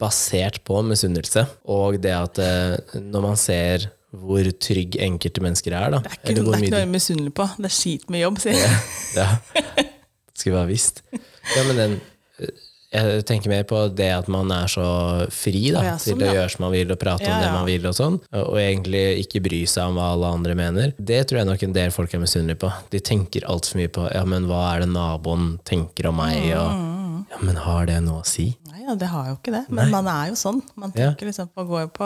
basert på misunnelse, og det at eh, når man ser hvor trygg enkelte mennesker er, da Det er ikke, det er ikke noe jeg er misunnelig på. Det er skit med jobb, sier jeg. ja. Skulle bare visst. Ja, men den eh, Jeg tenker mer på det at man er så fri da, ja, sånn, til å ja. gjøre som man vil og prate Ja, om det man vil, og sånn, og egentlig ikke bry seg om hva alle andre mener. Det tror jeg nok en del folk er misunnelige på. De tenker altfor mye på ja, men hva er det naboen tenker om meg, Mm. og ja, men har det noe å si? Nei, ja, det har jo ikke det. Men man er jo sånn. Man Ja. tenker liksom på, går på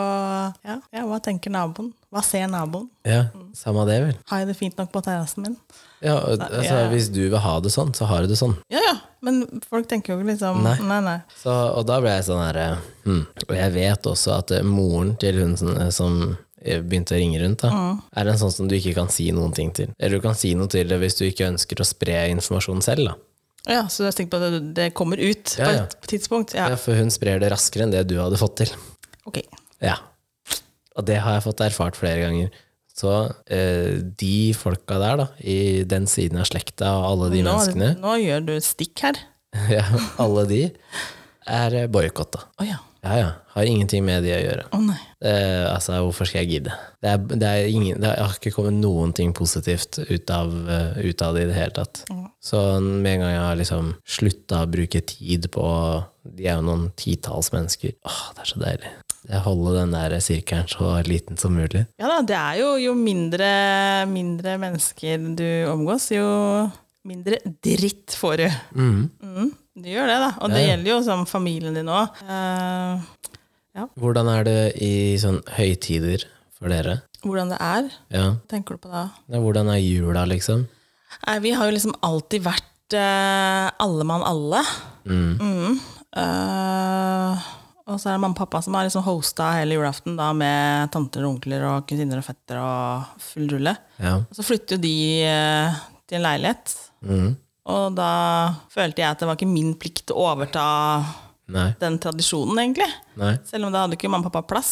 ja, ja, hva tenker naboen? Hva ser naboen? Ja, samme det, vel. Har jeg det fint nok på terrassen min? Ja, altså, ja. Hvis du vil ha det sånn, så har du det sånn. Ja, ja. Men folk tenker jo ikke liksom Nei. Nei, nei. Så, og da ble jeg sånn herre hmm. Og jeg vet også at eh, moren til hun som, eh, begynte å ringe rundt, da, er en sånn som du ikke kan si noen ting til. Eller du kan si noe til det hvis du ikke ønsker å spre informasjonen selv. da. Ja, Så du sikker på at det, kommer ut Ja, på ja. et tidspunkt? Ja. Ja, for hun sprer det raskere enn det du hadde fått til. Ok. Ja. Og det har jeg fått erfart flere ganger. Så eh, de folka der, da, i den siden av slekta og alle de Nå, menneskene, nå gjør du stikk her. ja, alle de, er eh, boikotta. Å ja. Ja, ja. Har ingenting med de å gjøre. Å nei. Eh, altså, hvorfor skal jeg gidde? Det, er, det, er ingen, det har ikke kommet noen ting positivt ut av, eh, ut av det i det hele tatt. Så med en gang jeg har liksom slutta å bruke tid på De er jo noen titalls mennesker. Åh, det er så deilig. Jeg holder den der sirkelen så liten som mulig. Ja da, det er jo jo mindre, mindre mennesker du omgås, jo mindre dritt får du. Mm, det gjør det, da. Og det Ja, ja. gjelder jo som familien din òg. Uh, Hvordan er det i sånn høytider for dere? hvordan det er, Ja. tenker du på da? Ja, Hvordan er jula, liksom? Nei, vi har jo liksom alltid vært uh, alle mann alle. Mm. Mm. Uh, og så er det mamma og pappa som har liksom hosta hele julaften da, med tanter og onkler og kusiner og fetter og full rulle. Ja. Og så flytter jo de uh, til en leilighet. Mm. Og da følte jeg at det var ikke min plikt å overta Nei. den tradisjonen, egentlig. Nei. Selv om da hadde ikke mamma og pappa plass.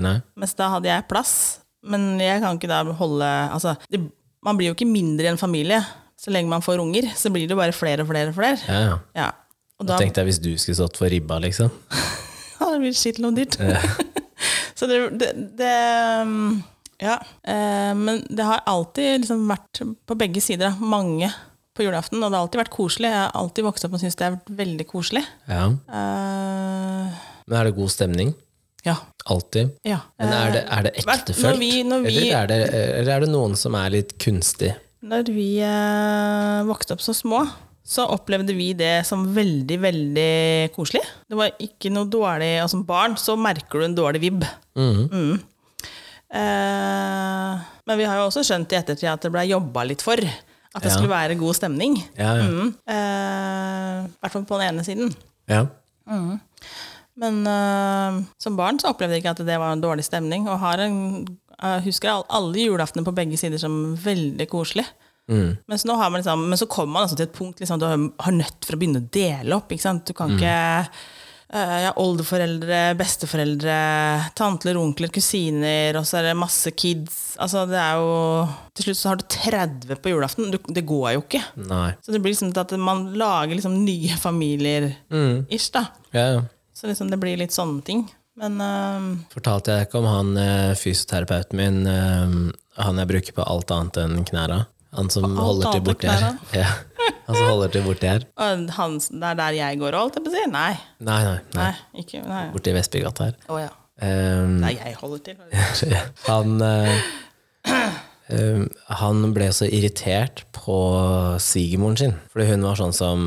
Nei. Mens da hadde jeg plass. Men jeg kan ikke da holde Altså, det, man blir jo ikke mindre i en familie. Så lenge man får unger, så blir det bare flere og flere og flere. Ja, ja. Ja. Og Da da tenkte jeg hvis du skulle stått for ribba, liksom. Ja, det blir skikkelig dyrt. så det, det, det um, Ja. Eh, men det har alltid liksom vært på begge sider. da, Mange på julaften. Og det har alltid vært koselig. Jeg har alltid vokst opp og syntes det har vært veldig koselig. Ja. Uh, Men er det god stemning? ja. Alltid? ja. Men er det, er det Eh, ektefølt? Eller, er det, eller er det noen som er litt kunstig? Når vi uh, vokste opp så små, så opplevde vi det som veldig, veldig koselig. Det var ikke noe dårlig Og som barn så merker du en dårlig vibb. Mm. Mm. Eh, men vi har jo også skjønt i ettertid at det ble jobba litt for. At det Ja. skulle være god stemning. Ja, ja. Mm. Eh, I hvert fall på den ene siden. ja. Men eh, som barn så opplevde jeg ikke at det var en dårlig stemning. Og har en, jeg husker alle julaftene på begge sider som veldig koselig. Mm. Mens nå har man liksom, men så kommer man altså til et punkt liksom, du har, har nødt for å begynne å dele opp. Du kan ikke eh, ja, Oldeforeldre, besteforeldre, tanter, onkler, kusiner, og så er det masse kids. Altså, det er jo Til slutt så har du 30 på julaften. Du, det går jo ikke. Nei. Så det blir liksom at man lager liksom nye familier Mm. ish, da. Ja, ja. Så liksom det blir litt sånne ting. Men uh, Fortalte jeg ikke om han eh, fysioterapeuten min, uh, han jeg bruker på alt annet enn knæra? Han som holder til borti her. Ja. Han som holder til borti her. og han, det er der jeg går, og holdt jeg på å si? Nei. Nei, nei. nei. Nei, ikke nei. Borti Vestbygata her. Oh, ja. Um, Nei, jeg holder til. han uh, um, Han ble så irritert på svigermoren sin. Fordi hun var sånn som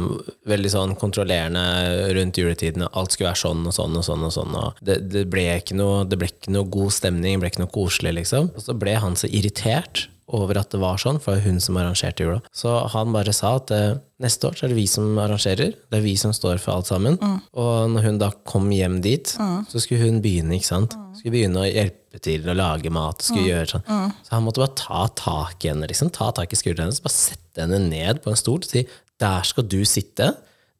veldig sånn kontrollerende rundt juletiden. Alt skulle være sånn og sånn og sånn. og sånn og det, det, ble ikke noe, det ble ikke noe god stemning, det ble ikke noe koselig, liksom. Og så ble han så irritert over at det var sånn, for det var hun som arrangerte jula. Så han bare sa at eh, neste år så er det vi som arrangerer, det er vi som står for alt sammen. Og når hun da kom hjem dit, så skulle hun begynne, ikke sant? Skulle begynne å hjelpe til å lage mat, skulle gjøre sånn. Så han måtte bare ta tak i henne, liksom. Ta tak i skuldrene hennes, bare sette henne ned på en stol og si der skal du sitte,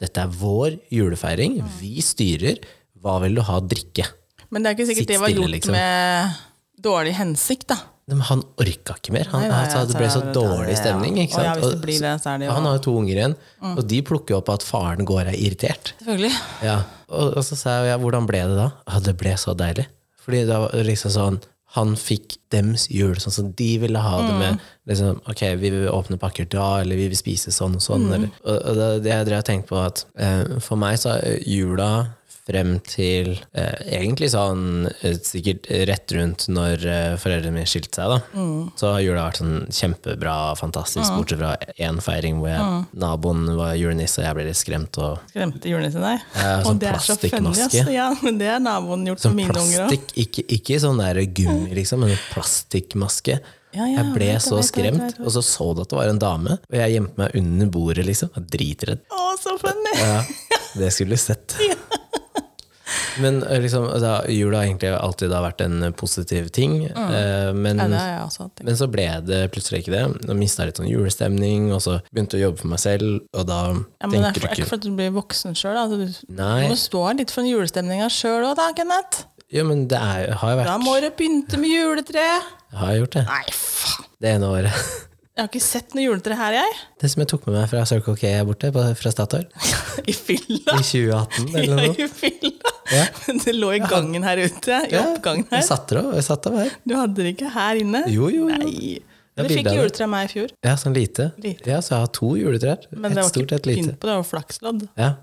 dette er vår julefeiring, vi styrer, hva vil du ha å drikke? Men det er ikke sikkert Sitt det var stille, gjort liksom. med dårlig hensikt, da. Men han orka ikke mer. Han, Nei, ja, altså, det ble så altså, dårlig stemning. Ikke sant? ja, det Og det, så det jo- Han har jo to unger igjen, og de plukker jo opp at faren går er irritert. Selvfølgelig. Ja. Og, og så sa jeg ja, hvordan ble det da? Ja, det ble så deilig. Fordi det var liksom sånn han fikk dems jul, sånn som de ville ha det med. Liksom, ok, vi vil åpne pakker da, eller vi vil spise sånn og sånn. Eller, og, og det, det jeg drev og tenkte på at eh, for meg så er jula frem til eh, egentlig sånn eh, sikkert rett rundt når eh, foreldrene mine skilte seg, da. Så har jula vært sånn kjempebra, fantastisk, bortsett fra én feiring hvor jeg, naboen var julenisse, og jeg ble litt skremt. og Skremte julenissen deg. Ja, sånn Og det er så funny. Ja, men det har naboen gjort Sånn mine unger òg. ikke, ikke sånn der gummi, liksom, men en plastikkmaske. Ja, ja, jeg ble vet så vet skremt, vet og så så du at det var en dame, og jeg gjemte meg under bordet, liksom. Jeg var Dritredd. Å, så funny! Ja, det skulle du sett. Men eh, liksom, da, jula har egentlig alltid vært en positiv ting, eh, men, Ja, jeg men så ble det plutselig ikke det. Da mista jeg litt sånn julestemning, og så begynte jeg å jobbe for meg selv, og da Ja, men er tenker du ikke ikke fordi du blir voksen sjøl. Altså, du må stå litt for julestemninga sjøl òg, da, Kenneth. Ja, men det er, har vært Da må du pynte med juletre. Har Jeg gjort det. Nei, faen. Det ene året. Jeg har ikke sett noe juletre her, jeg. Det som jeg tok med meg fra Circle K her borte, på, fra Statoil, I fylla. i 2018 eller noe. Ja, i fylla. Ja. Det lå i gangen her ute. I Ja, oppgangen Jeg her. satt der òg. Jeg satt der. Du hadde det ikke her inne? Jo, jo, jo. Nei. Men Du fikk juletre av meg i fjor. Ja, sånn lite. Lite. Ja, så jeg har to juletrær. Men Et det var stort, ikke pynt på, det var flakslodd. Ja.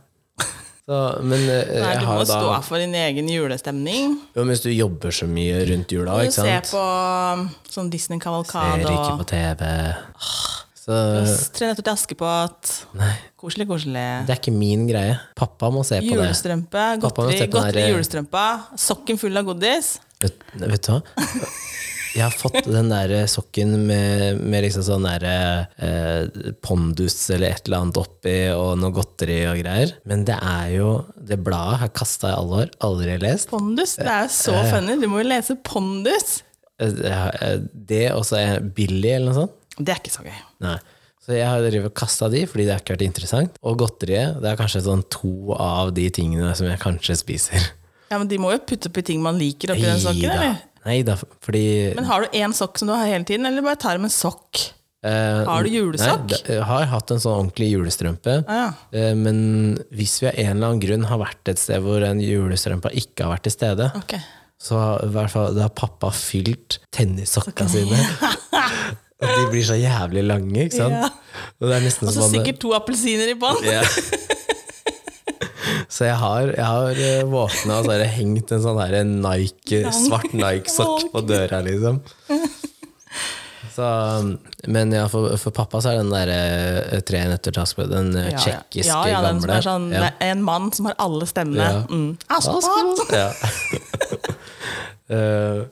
Så, men eh, Nei, du har må da stå for din egen julestemning. jo, men Hvis du jobber så mye rundt jula, Og ikke se på um, sånn Ser Disney-kavalkade ikke og på TV. Så Tre nøtter til Askepott. nei, Koselig, koselig. det er ikke min greie. Pappa må se på det. Julestrømpe, Pappa godteri, godteri der- julestrømpa, sokken full av godis. Vet, vet du hva? Jeg har fått den der sokken med, med liksom sånn der eh, pondus eller et eller annet oppi, og noe godteri og greier. Men det er jo Det bladet har kasta i alle år. Aldri lest. Pondus, det er så funny. Du må jo lese Pondus. Det, og Det også er Billy eller noe sånt. Det er ikke så gøy. Nei. Så jeg har og kasta de, fordi det har ikke vært interessant. Og godteriet, det er kanskje sånn to av de tingene som jeg kanskje spiser. Ja, Men de må jo putte oppi ting man liker oppi den sokken, Neida. Eller? Neida, fordi Men har du én sokk som du har hele tiden, eller bare tar du med sokk? eh, Har du julesokk? Nei, jeg har hatt en sånn ordentlig julestrømpe. Ah, ja. Eh, Men hvis vi av en eller annen grunn har vært et sted hvor en julestrømpe ikke har vært til stede, okay. så i hvert fall, da har pappa fylt tennissokka sine. Og de blir så jævlig lange, ikke sant? Ja. Og så sikkert to appelsiner i bånn. Så jeg har, jeg har eh, våkna og så har jeg hengt en sånn her Nike, svart Nike-sokk på døra, liksom. Så, men ja, for, for pappa så er den der eh, Tre nøtter Askepott den eh, Ja, tsjekkiske ja, ja, den gamle. er sånn, En mann som har alle stemmene. Ja. Mm. Askepott! Ja. Eh,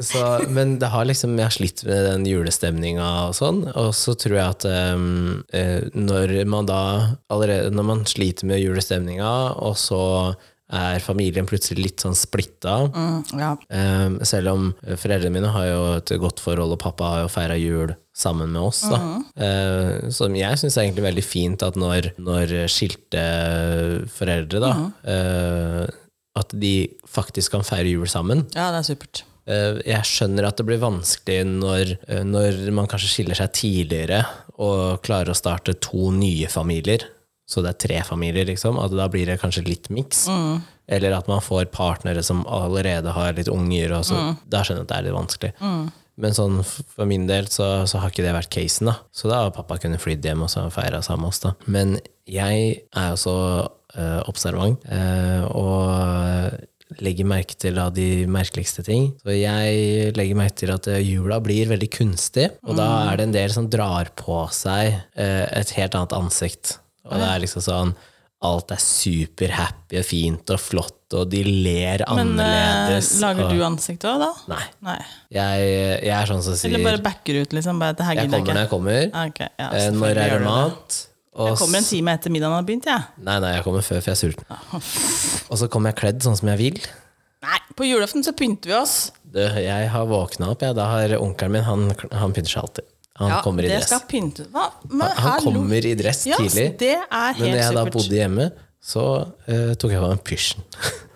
så, men det har liksom, jeg har slitt med den julestemninga og sånn, og så tror jeg at um, når man da allerede Når man sliter med julestemninga, og så er familien plutselig litt sånn splitta Mm, ja. um, Selv om foreldrene mine har jo et godt forhold, og pappa har jo feira jul sammen med oss. Da. Eh, som jeg syns er egentlig veldig fint at når, når skilte foreldre da, eh, At de faktisk kan feire jul sammen. ja, det er supert. Eh, Jeg skjønner at det blir vanskelig når, eh, når man kanskje skiller seg tidligere og klarer å starte to nye familier. Så det er tre familier, liksom. At da blir det kanskje litt miks. Eller at man får partnere som allerede har litt unger. Og så, Da skjønner jeg at det er litt vanskelig. Men sånn for min del så, så har ikke det vært casen. da. Så da har pappa kunnet flydd hjem og så feira sammen med oss. da. Men jeg er jo så øh, observant øh, og legger merke til da de merkeligste ting. Så jeg legger merke til at eh, jula blir veldig kunstig, og da er det en del som drar på seg eh, et helt annet ansikt. Og det er liksom sånn Alt er superhappy og fint og flott, og de ler Men eh, annerledes. lager og, du ansikt òg, da? Nei. Nei. Jeg, jeg er sånn som sier Eller bare backer ut, liksom? Bare, Jeg kommer når jeg kommer. Okay, ok, ja, Når er det mat? Jeg kommer en time etter middagen har begynt, Ja. Nei, nei, jeg kommer før, for jeg er sulten. Og så kommer jeg kledd sånn som jeg vil. Nei, på julaften så pynter vi oss. Du, jeg har våkna opp, jeg. Da har onkelen min Han, han pynter seg alltid. Han Ja, kommer i det dress. pynte Hva? Men, Han, han kommer i dress ja, tidlig. Det er Men helt når jeg da bodde hjemme, så uh, tok jeg på meg pysjen.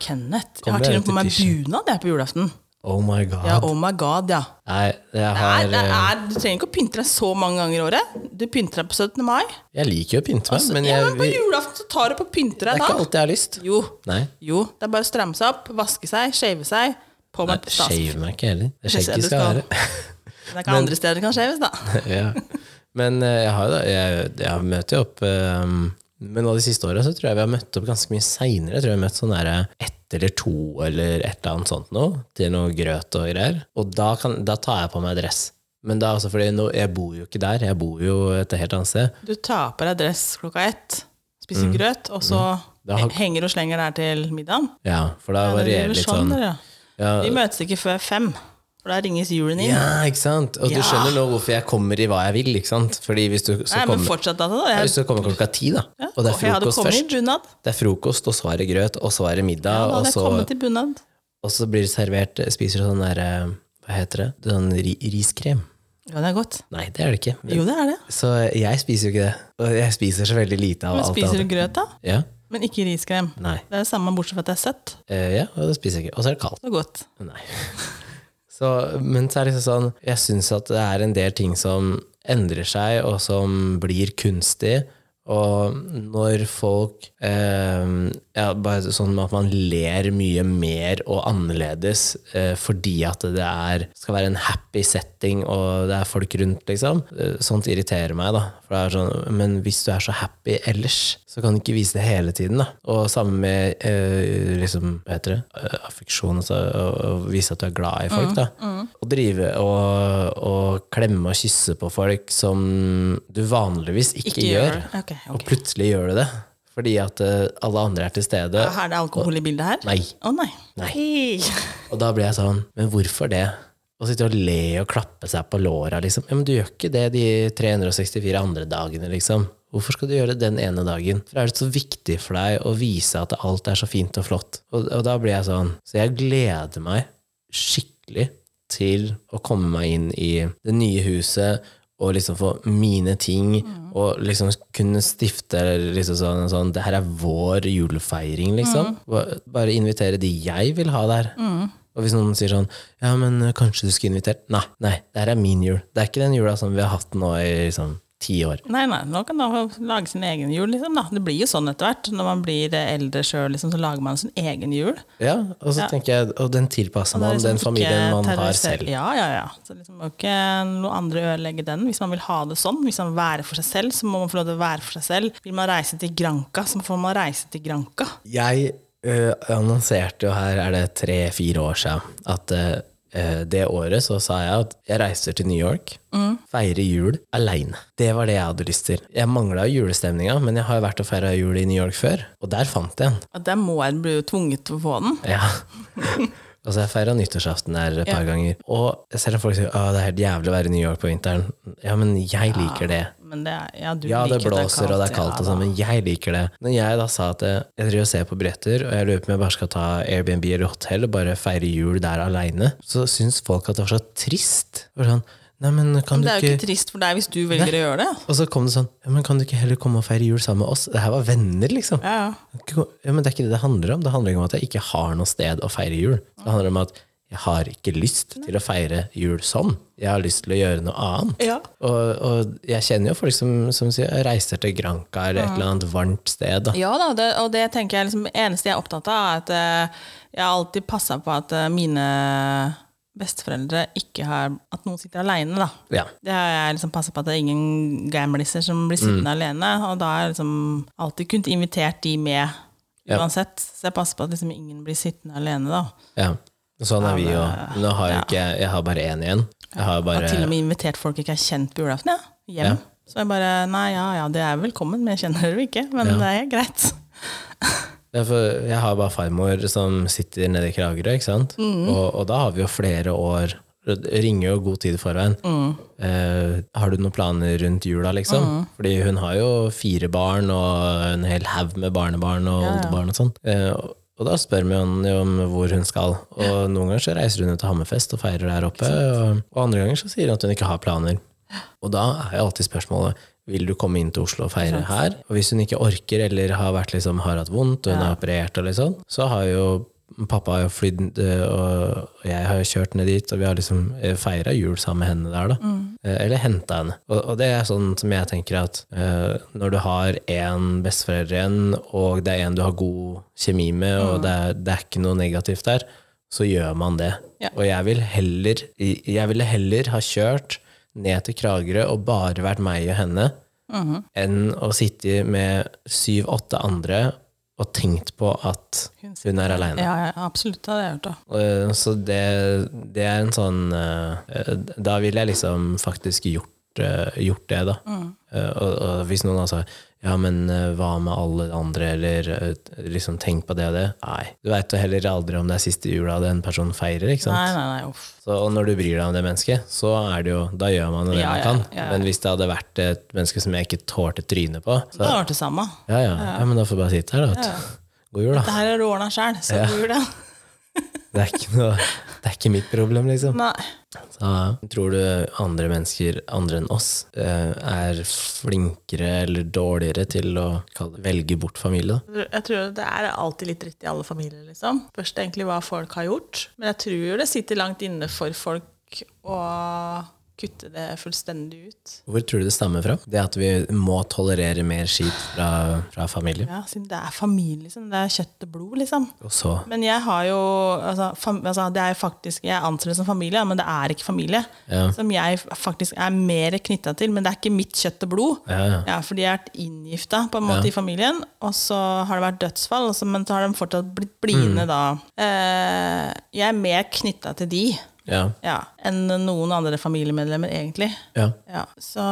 Kenneth. Jeg har til og med på meg bunad på julaften. Oh my god. Ja, oh my god, ja. Nei, jeg Det er, det eh, er, du trenger ikke å pynte deg så mange ganger i året. Du pynter deg på 17. mai. Jeg liker jo å pynte meg, altså, men ja, men på julaften så tar du på å pynte det er ikke alt alltid jeg har lyst. Jo, Nei. jo. Det er bare å stramme seg opp, vaske seg, shave seg. På stas. Shave meg ikke heller. Det skjegget skal være. være. Det er ikke andre steder det kan skjeves, da. ja. Men eh, jeg har jo da jeg, jeg møter jo opp eh, Men nå de siste åra så tror jeg vi har møtt opp ganske mye seinere. Jeg tror jeg har møtt sånn der ett eller to eller et eller annet sånt noe, til noe grøt og greier. Og da, kan, da tar jeg på meg dress. Men da også fordi nå, jeg bor jo ikke der, jeg bor jo et helt annet sted. Du tar på deg dress klokka ett, spiser Mm. grøt, og så mm. har- henger og slenger der til middagen. Ja, for da Ja, varierer litt sånn, sånn. Ja, Vi møtes ikke før fem, for da ringes julen inn. ja, ikke sant? Og du skjønner nå hvorfor jeg kommer i hva jeg vil, ikke sant? Fordi hvis du så Nei, men kommer, fortsatt da, da. ja, Jeg, hvis du kommer klokka ti, da, ja, og det er frokost først. Det er frokost, og så er det grøt, og så er det middag, Ja, da og, så, og så blir det servert Spiser du sånn der eh, Hva heter det? Sånn ri, riskrem? Ja, det er godt. Nei, det er det ikke. Men, Jo, det er det. Så jeg spiser jo ikke det. Og jeg spiser så veldig lite av Men alt spiser du grøt, da? Ja. Men ikke riskrem. Nei. Det er det samme, bortsett fra at det er søtt. Uh, ja, og det spiser jeg ikke. Og så er det kaldt. Det er godt. Nei. Så, men så er det liksom sånn Jeg syns at det er en del ting som endrer seg, og som blir kunstig. Og når folk eh, ja, bare sånn at man ler mye mer og annerledes eh, fordi at det er, skal være en happy setting og det er folk rundt, liksom. Eh, Sånt irriterer meg, da. For det er sånn, men hvis du er så happy ellers, så kan du ikke vise det hele tiden, da. Og sammen med eh, liksom, hva heter det, Eh, affeksjon, altså å, vise at du er glad i folk, da. Å drive og, og klemme og kysse på folk som du vanligvis ikke, Ikke gjør. gjør det. Ok, ok. Og plutselig gjør du det. Fordi at eh, alle andre er til stede. Er det alkohol i bildet her? Nei. Å nei. Nei. Og da blir jeg sånn, men hvorfor det? Å sitte og le og klappe seg på låra, liksom. Ja, men du gjør ikke det de 364 andre dagene, liksom. Hvorfor skal du gjøre det den ene dagen? For er det så viktig for deg å vise at alt er så fint og flott? Og, og da blir jeg sånn Så jeg gleder meg skikkelig til å komme meg inn i det nye huset og liksom få mine ting, og liksom kunne stifte liksom sånn, sånn Det her er vår julefeiring, liksom. Mm. Bare invitere de jeg vil ha der. Og hvis noen sier sånn Ja, men eh, kanskje du skulle invitert Nei, nei, det her er min jul. Det er ikke den jula som vi har hatt nå i liksom ti år. Nei, nei, nå kan man lage sin egen jul, liksom. Da. Det blir jo sånn etter hvert. Når man blir eh, eldre sjøl, liksom, så lager man sin egen jul. Ja, og så Ja. tenker jeg Og den tilpasser er man liksom den familien man har selv. Ja, ja, ja. Så liksom må ikke noe andre ødelegge den. Hvis man vil ha det sånn, hvis man vil være for seg selv, så må man få lov til å være for seg selv. Vil man reise til Granca, så får man reise til Granca. Jeg ø, annonserte jo her, er det tre-fire år siden, at ø, det året så sa jeg at jeg reiser til New York, feirer jul aleine. Det var det jeg hadde lyst til. Jeg mangla julestemninga, men jeg har jo vært og feira jul i New York før, og der fant jeg den. Og der må jeg bli tvunget til å få den. Ja. Altså, jeg feira nyttårsaften der et par ganger. Og selv om folk sier at det er helt jævlig å være i New York på vinteren, ja, men jeg liker det. Men det ja, du Ja, det liker blåser og det er kaldt, og sånn, men jeg liker det. Når jeg da sa at jeg, jeg driver og ser på billetter, og jeg lurer på om jeg bare skal ta Airbnb eller hotell og bare feire jul der aleine, så syns folk at det var så trist. Det var sånn, Nei, men kan Men det er jo ikke ikke trist for deg hvis du velger å gjøre det. Og så kom det sånn Ja, men kan du ikke heller komme og feire jul sammen med oss? Det her var venner, liksom. Ja, ja. Ja, men det er ikke det det handler om. Det handler ikke om at jeg ikke har noe sted å feire jul. Det handler om at jeg har ikke lyst til å feire jul sånn. Jeg har lyst til å gjøre noe annet. Ja. Og, og jeg kjenner jo folk som, som sier reiser til Granca eller et eller annet varmt sted. Da. Ja da, det, og det tenker jeg liksom, eneste jeg er opptatt av, er at eh, jeg har alltid passa på at eh, mine besteforeldre ikke har At noen sitter aleine, da. Ja. Det har jeg liksom passa på at det er ingen gamliser som blir sittende alene. Og da har jeg liksom alltid kunnet invitert de med Ja. uansett. Så jeg passer på at liksom ingen blir sittende alene, da. ja. Sånn er vi jo. Nå har jeg ikke Jeg har bare én igjen. Jeg har Jeg bare har til og med invitert folk jeg ikke har kjent på julaften, ja. hjem. Ja. Så jeg bare Nei, ja ja, det er velkommen, men jeg kjenner dere ikke. Men Ja. det er greit. Jeg har bare farmor som sitter nede i Kragerø, ikke sant? Og, og da har vi jo flere år ringer jo god tid i forveien. Eh, har du noen planer rundt jula, liksom? Fordi hun har jo fire barn og en hel haug med barnebarn og oldebarn og sånn. Eh, og- da spør vi henne om hvor hun skal. Og noen ganger så reiser hun ut til Hammerfest og feirer der oppe, og, og andre ganger så sier hun at hun ikke har planer. Og da er jo alltid spørsmålet vil du komme inn til Oslo og feire her. Og hvis hun ikke orker eller har, vært, liksom, har hatt vondt og hun har operert, og sånn, så har jo pappa har flydd, eh, og jeg har kjørt ned dit, og vi har liksom feira jul sammen med henne der, da. Mm. Eller henta henne. Og, og det er sånn som jeg tenker at uh, når du har én besteforelder igjen, og det er en du har god kjemi med, og det er, det er ikke noe negativt der, så gjør man det. Ja. Og jeg vil heller Jeg ville heller ha kjørt ned til Kragerø og bare vært meg og henne, enn å sitte med syv-åtte andre og tenkt på at hun er aleine. Ja, ja, absolutt. Det hadde jeg gjort, da. Eh, Så det, det er en sånn eh, Da ville jeg liksom faktisk gjort, eh, gjort det, da. Mm. Og, og hvis noen har sa ja, men eh, hva med alle andre, eller eh, liksom tenk på det og det. Nei. Du veit jo heller aldri om det er siste jula den personen feirer, ikke sant. Nei, nei, nei, uff. Så, og når du bryr deg om det mennesket, så er det jo, da gjør man det Ja, man kan. ja, ja. Men hvis det hadde vært et menneske som jeg ikke tålte trynet på, Det så hadde vært det samme. ja, ja, ja, men da får jeg bare sitte her, da. God jul, da. Dette her er du ordna sjæl, så Ja. jul, det. Det er ikke, noe, det er ikke mitt problem, liksom. Nei. Så tror du andre mennesker, andre enn oss, eh, er flinkere eller dårligere til å velge bort familie? da? Jeg tror det er alltid litt dritt i alle familier, liksom. Først egentlig hva folk har gjort. Men jeg tror det sitter langt inne for folk å kutte det fullstendig ut. Hvor tror du det stammer fra? Det at vi må tolerere mer skit fra, fra familie? Ja, det er familie, liksom. Det er kjøtt og blod, liksom. Og så Men jeg har jo altså, fam, altså, Det er faktisk Jeg anser det som familie, men det er ikke familie. Ja. Som jeg faktisk er mer knytta til. Men det er ikke mitt kjøtt og blod. Ja, ja. Fordi jeg har vært inngifta på en måte i familien, og så har det vært dødsfall, men så har de fortsatt blitt blidende Mm. da. Eh, jeg er mer knytta til de Ja. ja, enn noen andre familiemedlemmer, egentlig. ja. Ja, så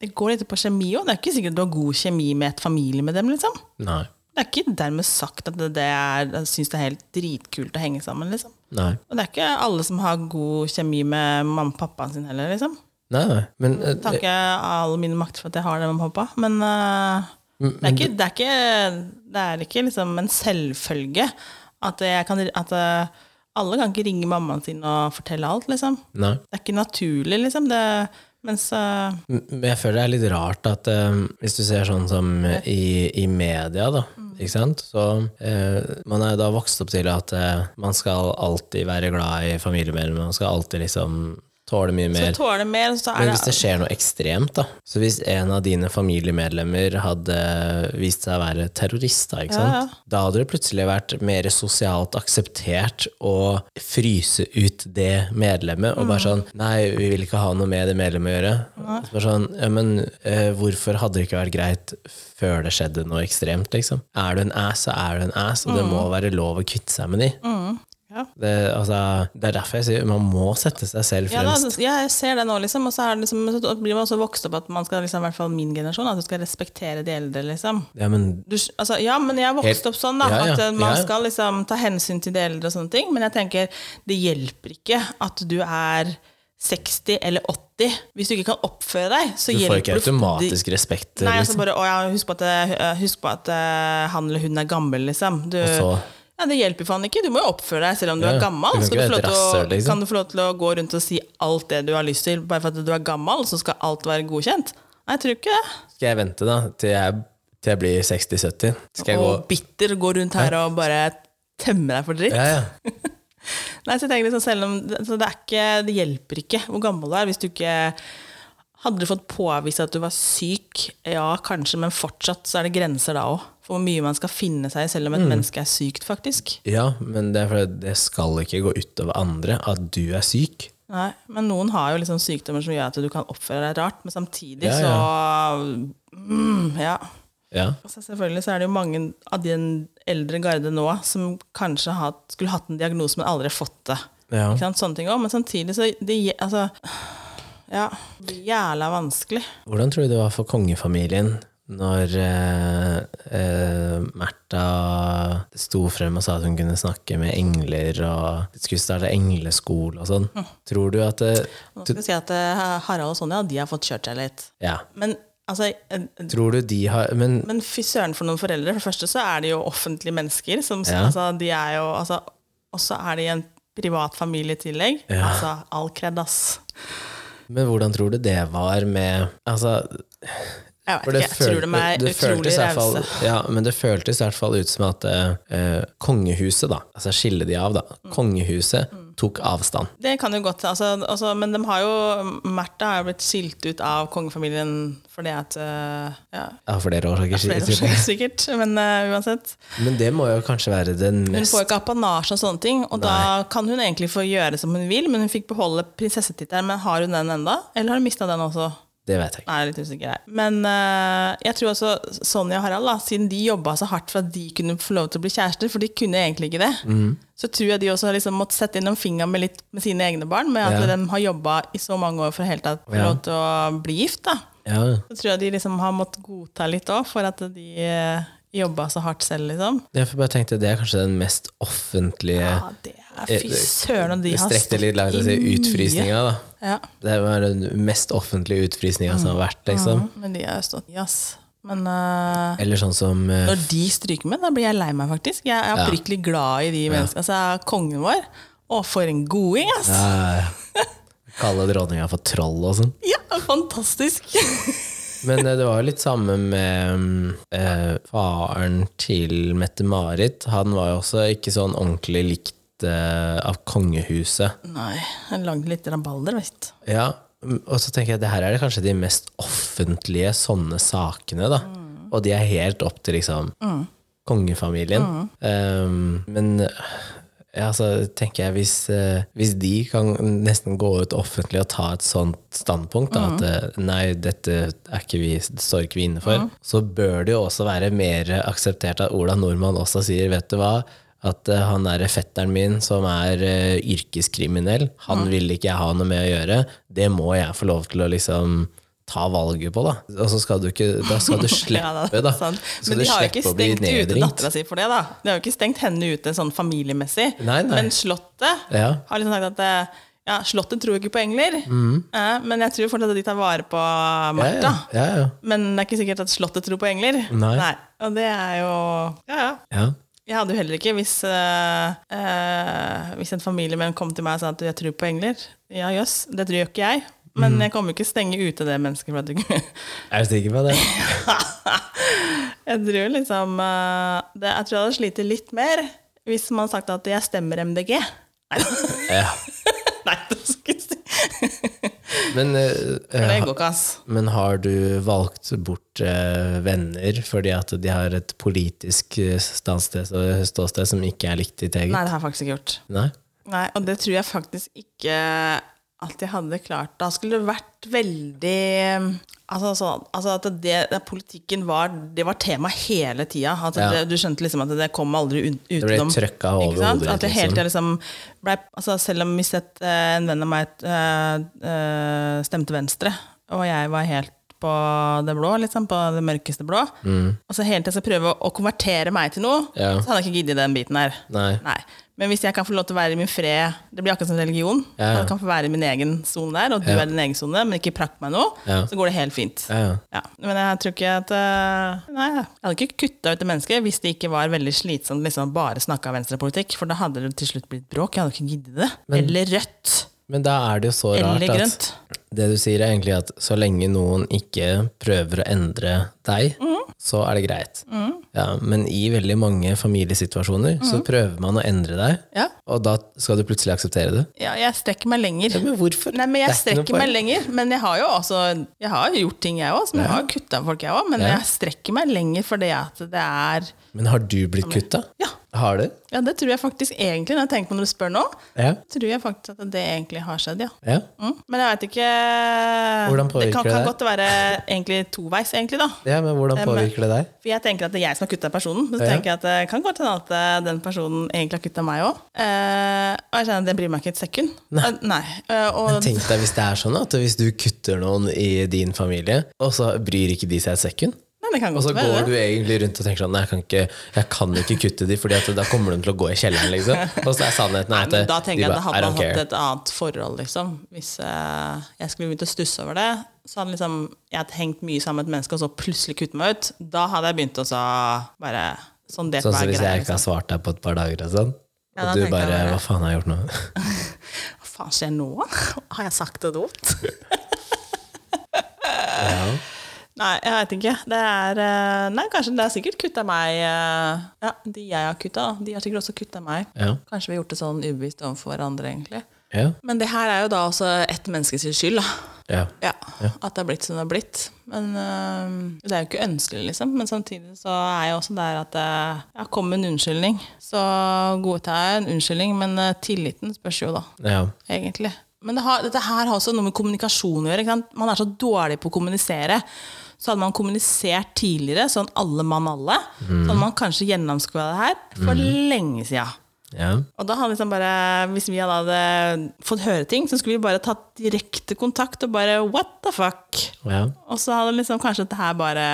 det går litt på kjemi òg. Det er ikke sikkert du har god kjemi med et familiemedlem, liksom. Nei. Det er ikke dermed sagt at det det er, jeg syns det er helt dritkult å henge sammen, liksom. Nei. Og det er ikke alle som har god kjemi med mamma og pappaen sin heller, liksom. Nei, nei. Men uh, Tar ikke all mine makter for at jeg har det med mamma og pappa, men men det, er ikke, det, er ikke, det er ikke liksom en selvfølge at jeg kan At eh, alle kan ikke ringe mammaen sin og fortelle alt, liksom. nei. Det er ikke naturlig, liksom. Det, mens uh, Men jeg føler det er litt rart at uh, hvis du ser sånn som i, i media, da, ikke sant? Så eh, man er jo da vokst opp til at man skal alltid være glad i familiemedlemmer, man skal alltid liksom tåle mye så mer. tåler mer, så Men hvis det skjer noe ekstremt, da Så hvis en av dine familiemedlemmer hadde vist seg å være terrorist, da, ikke Ja, sant? ja. da hadde det plutselig vært mer sosialt akseptert å fryse ut det medlemmet, og Mm. bare sånn Nei, vi vil ikke ha noe med det medlemmet å gjøre. Så bare sånn, ja, men uh, hvorfor hadde det ikke vært greit før det skjedde noe ekstremt, liksom? Er du en ass, så er du en ass, og det må være lov å kvitte seg med de. Mm. Ja. Det, altså, det er derfor jeg sier man må sette seg selv Ja, da, fremst. ja, jeg ser det nå, liksom. Og så, er liksom, så blir man også vokst opp at man skal, liksom, i hvert fall min generasjon, at du skal respektere de eldre, liksom. Ja, men Du, altså, ja, men jeg er Helt- opp sånn, da. Ja, ja, At eh, man skal liksom ta hensyn til de eldre og sånne ting. Men jeg tenker, det hjelper ikke at du er 60 eller 80. Hvis du ikke kan oppføre deg, så du får hjelper ikke automatisk respekt. Nei, altså liksom. bare, å, ja, husk på at, eh, husk på at eh, han eller hun er gammel, liksom. Du, Og så ja, Det hjelper faen ikke. Du må jo oppføre deg selv om du Ja, er du gammel. kan du lov et til å, liksom. Kan du få lov til å gå rundt og si alt det du har lyst til, bare for at du er gammel, så skal alt være godkjent? Nei, jeg tror ikke det. skal jeg vente da til jeg, til jeg blir 60-70. Skal jeg gå Og bitter gå rundt her og bare tømme deg for dritt. ja, ja. Nei, så jeg tenker liksom selv om så det, ikke, det hjelper ikke hvor gammel du er. Hvis du ikke Hadde du fått påvist at du var syk, ja, kanskje, men fortsatt så er det grenser da òg. For hvor mye man skal finne seg i, selv om et menneske er sykt, faktisk. ja, men det er fordi det skal ikke gå utover andre at du er syk. Nei, Men noen har jo liksom sykdommer som gjør at du kan oppføre deg rart, men samtidig Ja, så mm, Ja. Ja. Så selvfølgelig så er det jo mange av den eldre garde nå som kanskje har, skulle hatt en diagnose, men aldri fått det. Ja. Sånne ting også. Men samtidig så det, altså, Ja, jævla vanskelig. Hvordan tror du det var for kongefamilien når eh, eh, Märtha sto frem og sa at hun kunne snakke med engler og skulle starte engleskole og sånn? Tror du at det, Nå skal vi si at eh, Harald og Sonja de har fått kjørt seg litt. Ja. Men altså eh, Tror du de har Men Men fy søren for noen foreldre. For det første så er de jo offentlige mennesker. Som, Ja. altså, de er jo, altså, og så er de en privat familie i tillegg. Ja. Altså, all kred, ass. Men hvordan tror du det var med Altså, Jeg vet det, ikke, jeg tror de er det utrolig rause. ja, men det føltes i hvert fall ut som at eh, kongehuset, da, altså skille de av, da, Mm. kongehuset tok avstand. Det kan jo godt altså, altså, Men de har jo Märtha har jo blitt skilt ut av kongefamilien fordi at uh, Ja, Ja, flere årsaker flere siden. årsaker sikkert, men uh, uansett. Men det må jo kanskje være den mest Hun får ikke apanasje og sånne ting, og da kan hun egentlig få gjøre som hun vil, men hun fikk beholde prinsessetittelen. Men har hun den enda, eller har hun mista den også? Det vet jeg ikke. Nei, jeg er litt usikker her. Men uh, jeg tror også Sonja og Harald, da, siden de jobba så hardt for at de kunne få lov til å bli kjærester, for de kunne egentlig ikke det, Mm. så tror jeg de også har liksom måttet sette inn en finger med, litt, med sine egne barn, med at Ja. de har jobba i så mange år for å helt tatt få Ja. lov til å bli gift. da. Ja. Så tror jeg de liksom har måttet godta litt òg, for at de uh, jobba så hardt selv, liksom. Jeg bare tenkte det er kanskje den mest offentlige Ja, det Fy søren, de har strekte litt langt å si utfrysninga, da. Ja. Det var den mest offentlige utfrysninga som har vært, liksom. Ja, men de har stått i, ass. Men uh, Eller sånn som uh, når de stryker med, da blir jeg lei meg, faktisk. Jeg er Ja. glad i de menneskene. Altså, kongen vår. Å, for en goding, ass! ja, Kalle dronninga for troll og sånn. Ja, fantastisk! Men eh, det var jo litt samme med mm, eh, faren til Mette-Marit. Han var jo også ikke sånn ordentlig likt eh, av kongehuset. Nei, jeg lagde litt rabalder, visst. Ja, mm, og så tenker jeg det her er det kanskje de mest offentlige sånne sakene, da. Og de er helt opp til liksom kongefamilien. Um, men ja, så tenker jeg hvis, eh, hvis de kan nesten gå ut offentlig og ta et sånt standpunkt, da, at eh, nei, dette er ikke vi, står ikke vi inne for, så bør det jo også være mer akseptert at Ola Nordmann også sier, vet du hva, at uh, han er fetteren min som er uh, yrkeskriminell, han vil ikke jeg ha noe med å gjøre, det må jeg få lov til å liksom ta valget på, da. Og så skal du ikke, da skal du slippe, Ja, da. Men de har jo ikke stengt ute dattera si for det, da. De har jo ikke stengt henne ute sånn familiemessig. Nei, nei. Men Slottet Ja. har liksom sagt at eh, ja, Slottet tror ikke på engler, eh, men jeg tror fortsatt at de tar vare på. Ja, Martha. ja, ja, ja. Men det er ikke sikkert at Slottet tror på engler. Nei. Og det er jo Ja, ja. Jeg hadde jo heller ikke hvis, eh, hvis en familiemedlem kom til meg og sa at jeg tror på engler. Ja, jøss, det tror jo ikke jeg. Mhm. Men jeg kommer jo ikke stenge ute det mennesket. For at Er du sikker på det? Jeg tror liksom eh, det, Jeg tror jeg hadde slitt litt mer hvis man sagt at jeg stemmer MDG. Nei, Ja. nei det skal ikke. Men, eh, eh, ass. men har du valgt bort eh, venner fordi at de har et politisk ståsted, ståsted som ikke er likt ditt eget? Nei, det har jeg faktisk ikke gjort. Nei? Nei, Og det tror jeg faktisk ikke at jeg hadde klart. Da skulle det vært veldig Altså, så, altså at det, det, politikken var Det var tema hele tida. Altså, Ja. du skjønte liksom at det kom aldri utenom. Det ble trøkka over hodet At jeg hele liksom. tida liksom ble, altså Selv om et, eh, en venn av meg eh, eh, stemte Venstre, og jeg var helt på det blå, liksom, på det mørkeste blå, og så hele tida skal prøve å, å konvertere meg til noe, Mm. Ja. så hadde jeg ikke giddet den biten her. Nei. Nei. Men hvis jeg kan få lov til å være i min fred Det blir akkurat som religion. Ja, ja. Jeg kan få være i min egen sone der, og du Ja. er din egen sone, men ikke prakk meg noe. Så går det helt fint. Ja, ja. Ja. Men jeg tror ikke at eh, Nei, jeg hadde ikke kutta ut det mennesket hvis det ikke var veldig slitsomt liksom bare snakka venstrepolitikk, for da hadde det til slutt blitt bråk. Jeg hadde ikke giddet det. Eller rødt. Men da er det jo så rart Eller at grønt. Det du sier er egentlig at så lenge noen ikke prøver å endre deg, mm. så er det greit. Ja, men i veldig mange familiesituasjoner så prøver man å endre deg, Mhm. Ja. og da skal du plutselig akseptere det. ja, jeg strekker meg lenger. Ja, men hvorfor? Nei, men jeg er strekker meg lenger. Men jeg har jo også Jeg har gjort ting, jeg òg. Jeg har kutta folk, jeg òg. Men jeg strekker meg lenger fordi at det er Men har du blitt kutta? Ja. Har du? Ja, det tror jeg faktisk egentlig, når jeg tenker på når du spør nå, Ja. tror jeg faktisk at det egentlig har skjedd, ja. ja. Mm. Men jeg veit ikke Hvordan Det påvirker kan, det kan deg? godt være egentlig toveis, egentlig, da. Ja, men hvordan men- påvirker det deg? For jeg tenker at det er jeg som har kutta personen. Men så Ja. tenker jeg at det kan godt hende at eh, den personen egentlig har kutta meg òg. og jeg kjenner at det bryr meg ikke et sekund. Nei. Uh, nei. Uh, Men tenk deg hvis det er sånn at hvis du kutter noen i din familie, og så bryr ikke de seg et sekund, nei, det kan og så går det. du egentlig rundt og tenker sånn Nei, jeg kan ikke, jeg kan ikke kutte de, Fordi da kommer de til å gå i kjelleren, liksom. Og så er sannheten Nei, at da de tenker jeg at hadde man hatt et annet forhold, liksom. Hvis uh, jeg skulle begynt å stusse over det, så hadde liksom, jeg hadde hengt mye sammen med et menneske, og så plutselig kutte meg ut. Da hadde jeg begynt å så bare Sånn det Sånn så hvis jeg ikke har Liksom. svart deg på et par dager og sånn. Ja, Og du bare- Hva faen har jeg gjort nå? Hva faen skjer nå? Har jeg sagt det dumt? Ja. Nei, jeg veit ikke. Det er eh, Nei, kanskje det er sikkert kutta meg eh, Ja, de jeg har kutta, de har sikkert også kutta meg. Ja. Kanskje vi har gjort det sånn ubevisst overfor hverandre, egentlig. Ja. Men det her er jo da også ett menneskes skyld, da. ja. Ja, At det har blitt som det har blitt. Men øh, Det er jo ikke ønskelig, liksom. Men samtidig så er jeg også der at ja, kom med en unnskyldning. Så godtar jeg en unnskyldning, men tilliten spørs jo, da. ja. Egentlig. Men det har, dette her har også noe med kommunikasjon å gjøre. Man er så dårlig på å kommunisere. Så hadde man kommunisert tidligere, sånn alle mann alle, så hadde man kanskje gjennomskua det her for lenge sida. ja. Og da hadde liksom bare, Hvis vi hadde fått høre ting, så skulle vi bare tatt direkte kontakt og bare what the fuck? ja. Og så hadde liksom kanskje dette her bare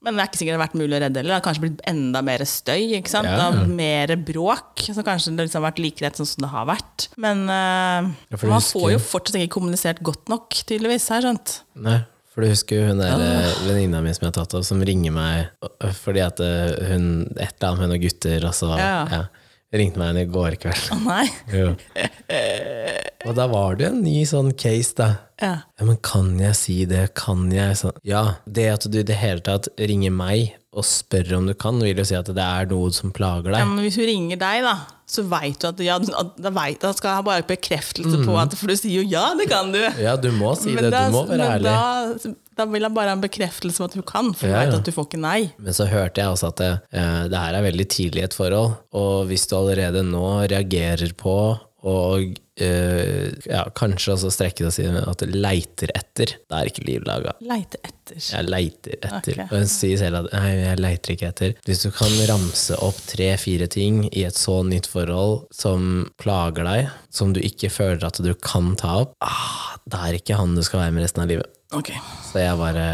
Men det er ikke sikkert det har vært mulig å redde heller. Det hadde kanskje blitt enda mer støy. ikke sant? Ja. Og mer bråk. Så kanskje det liksom har vært like rett sånn som det har vært. Men uh, man får jo fortsatt ikke kommunisert godt nok, tydeligvis. Her, skjønt? Nei, for du husker jo hun der ah. venninna mi som jeg har tatt av, som ringer meg øh, fordi at øh, hun Et eller annet med noen gutter, og så Ja. ja, ringte meg henne i går kveld. Å nei. Jo. Og da var det jo en ny sånn case, da. Ja. Ja, men kan jeg si det? Kan jeg sånn? Ja, det at du i det hele tatt ringer meg og spør om du kan, vil jo si at det er noe som plager deg. ja, men hvis hun ringer deg, da, så veit du at, ja, at vet, da skal jeg bare ha bekreftelse på at For du sier jo ja, det kan du. Ja, du må si det. da, Du må være men ærlig. da, da vil jeg bare ha en bekreftelse på at du kan, for du Ja, ja. at du får ikke nei. Men så hørte jeg også at det, eh, det her er veldig tidlig i et forhold, og hvis du allerede nå reagerer på og eh, ja, kanskje også strekke det og si at du leiter etter, da er ikke liv laga. Leite etter. Jeg leiter etter. Okay. Og hun sier selv at nei, jeg leiter ikke etter. Hvis du kan ramse opp tre-fire ting i et så nytt forhold som plager deg, som du ikke føler at du kan ta opp, ah, da er ikke han du skal være med resten av livet. Ok. Så jeg bare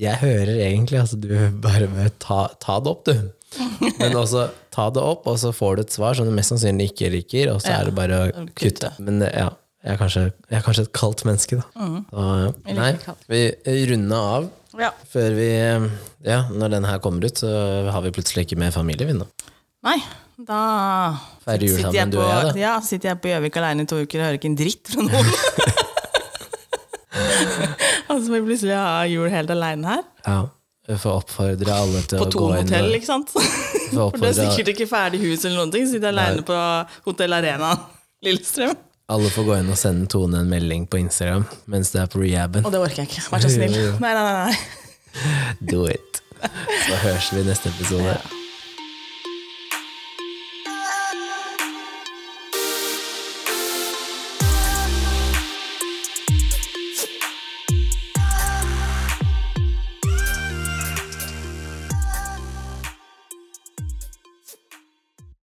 Jeg hører egentlig at du bare bør ta, ta det opp, du. Men også ta det opp, og så får du et svar som du mest sannsynlig ikke liker, og så Ja, er det bare å kutte. Men ja, jeg er kanskje, jeg er kanskje et kaldt menneske, da. Mm. Så, nei, vi runder av Ja. før vi Ja, når denne her kommer ut, så har vi plutselig ikke mer familie, vi nå. Nei, da Feirer jul sammen, du på, og jeg, da. Ja, sitter jeg på Gjøvik alene i to uker og hører ikke en dritt fra noen. Og så må vi plutselig ha jul helt alene her. Ja. Vi å oppfordre alle til På å gå Thon inn hotell, ikke sant? For, For du er sikkert ikke ferdig hus eller noen ting. Sitter alene på Hotell Arena Lillestrøm. alle får gå inn og sende Tone en melding på Instagram mens du er på rehaben. Og det orker jeg ikke. Vær så snill. Nei, nei, nei. Do it. Så høres vi i neste episode.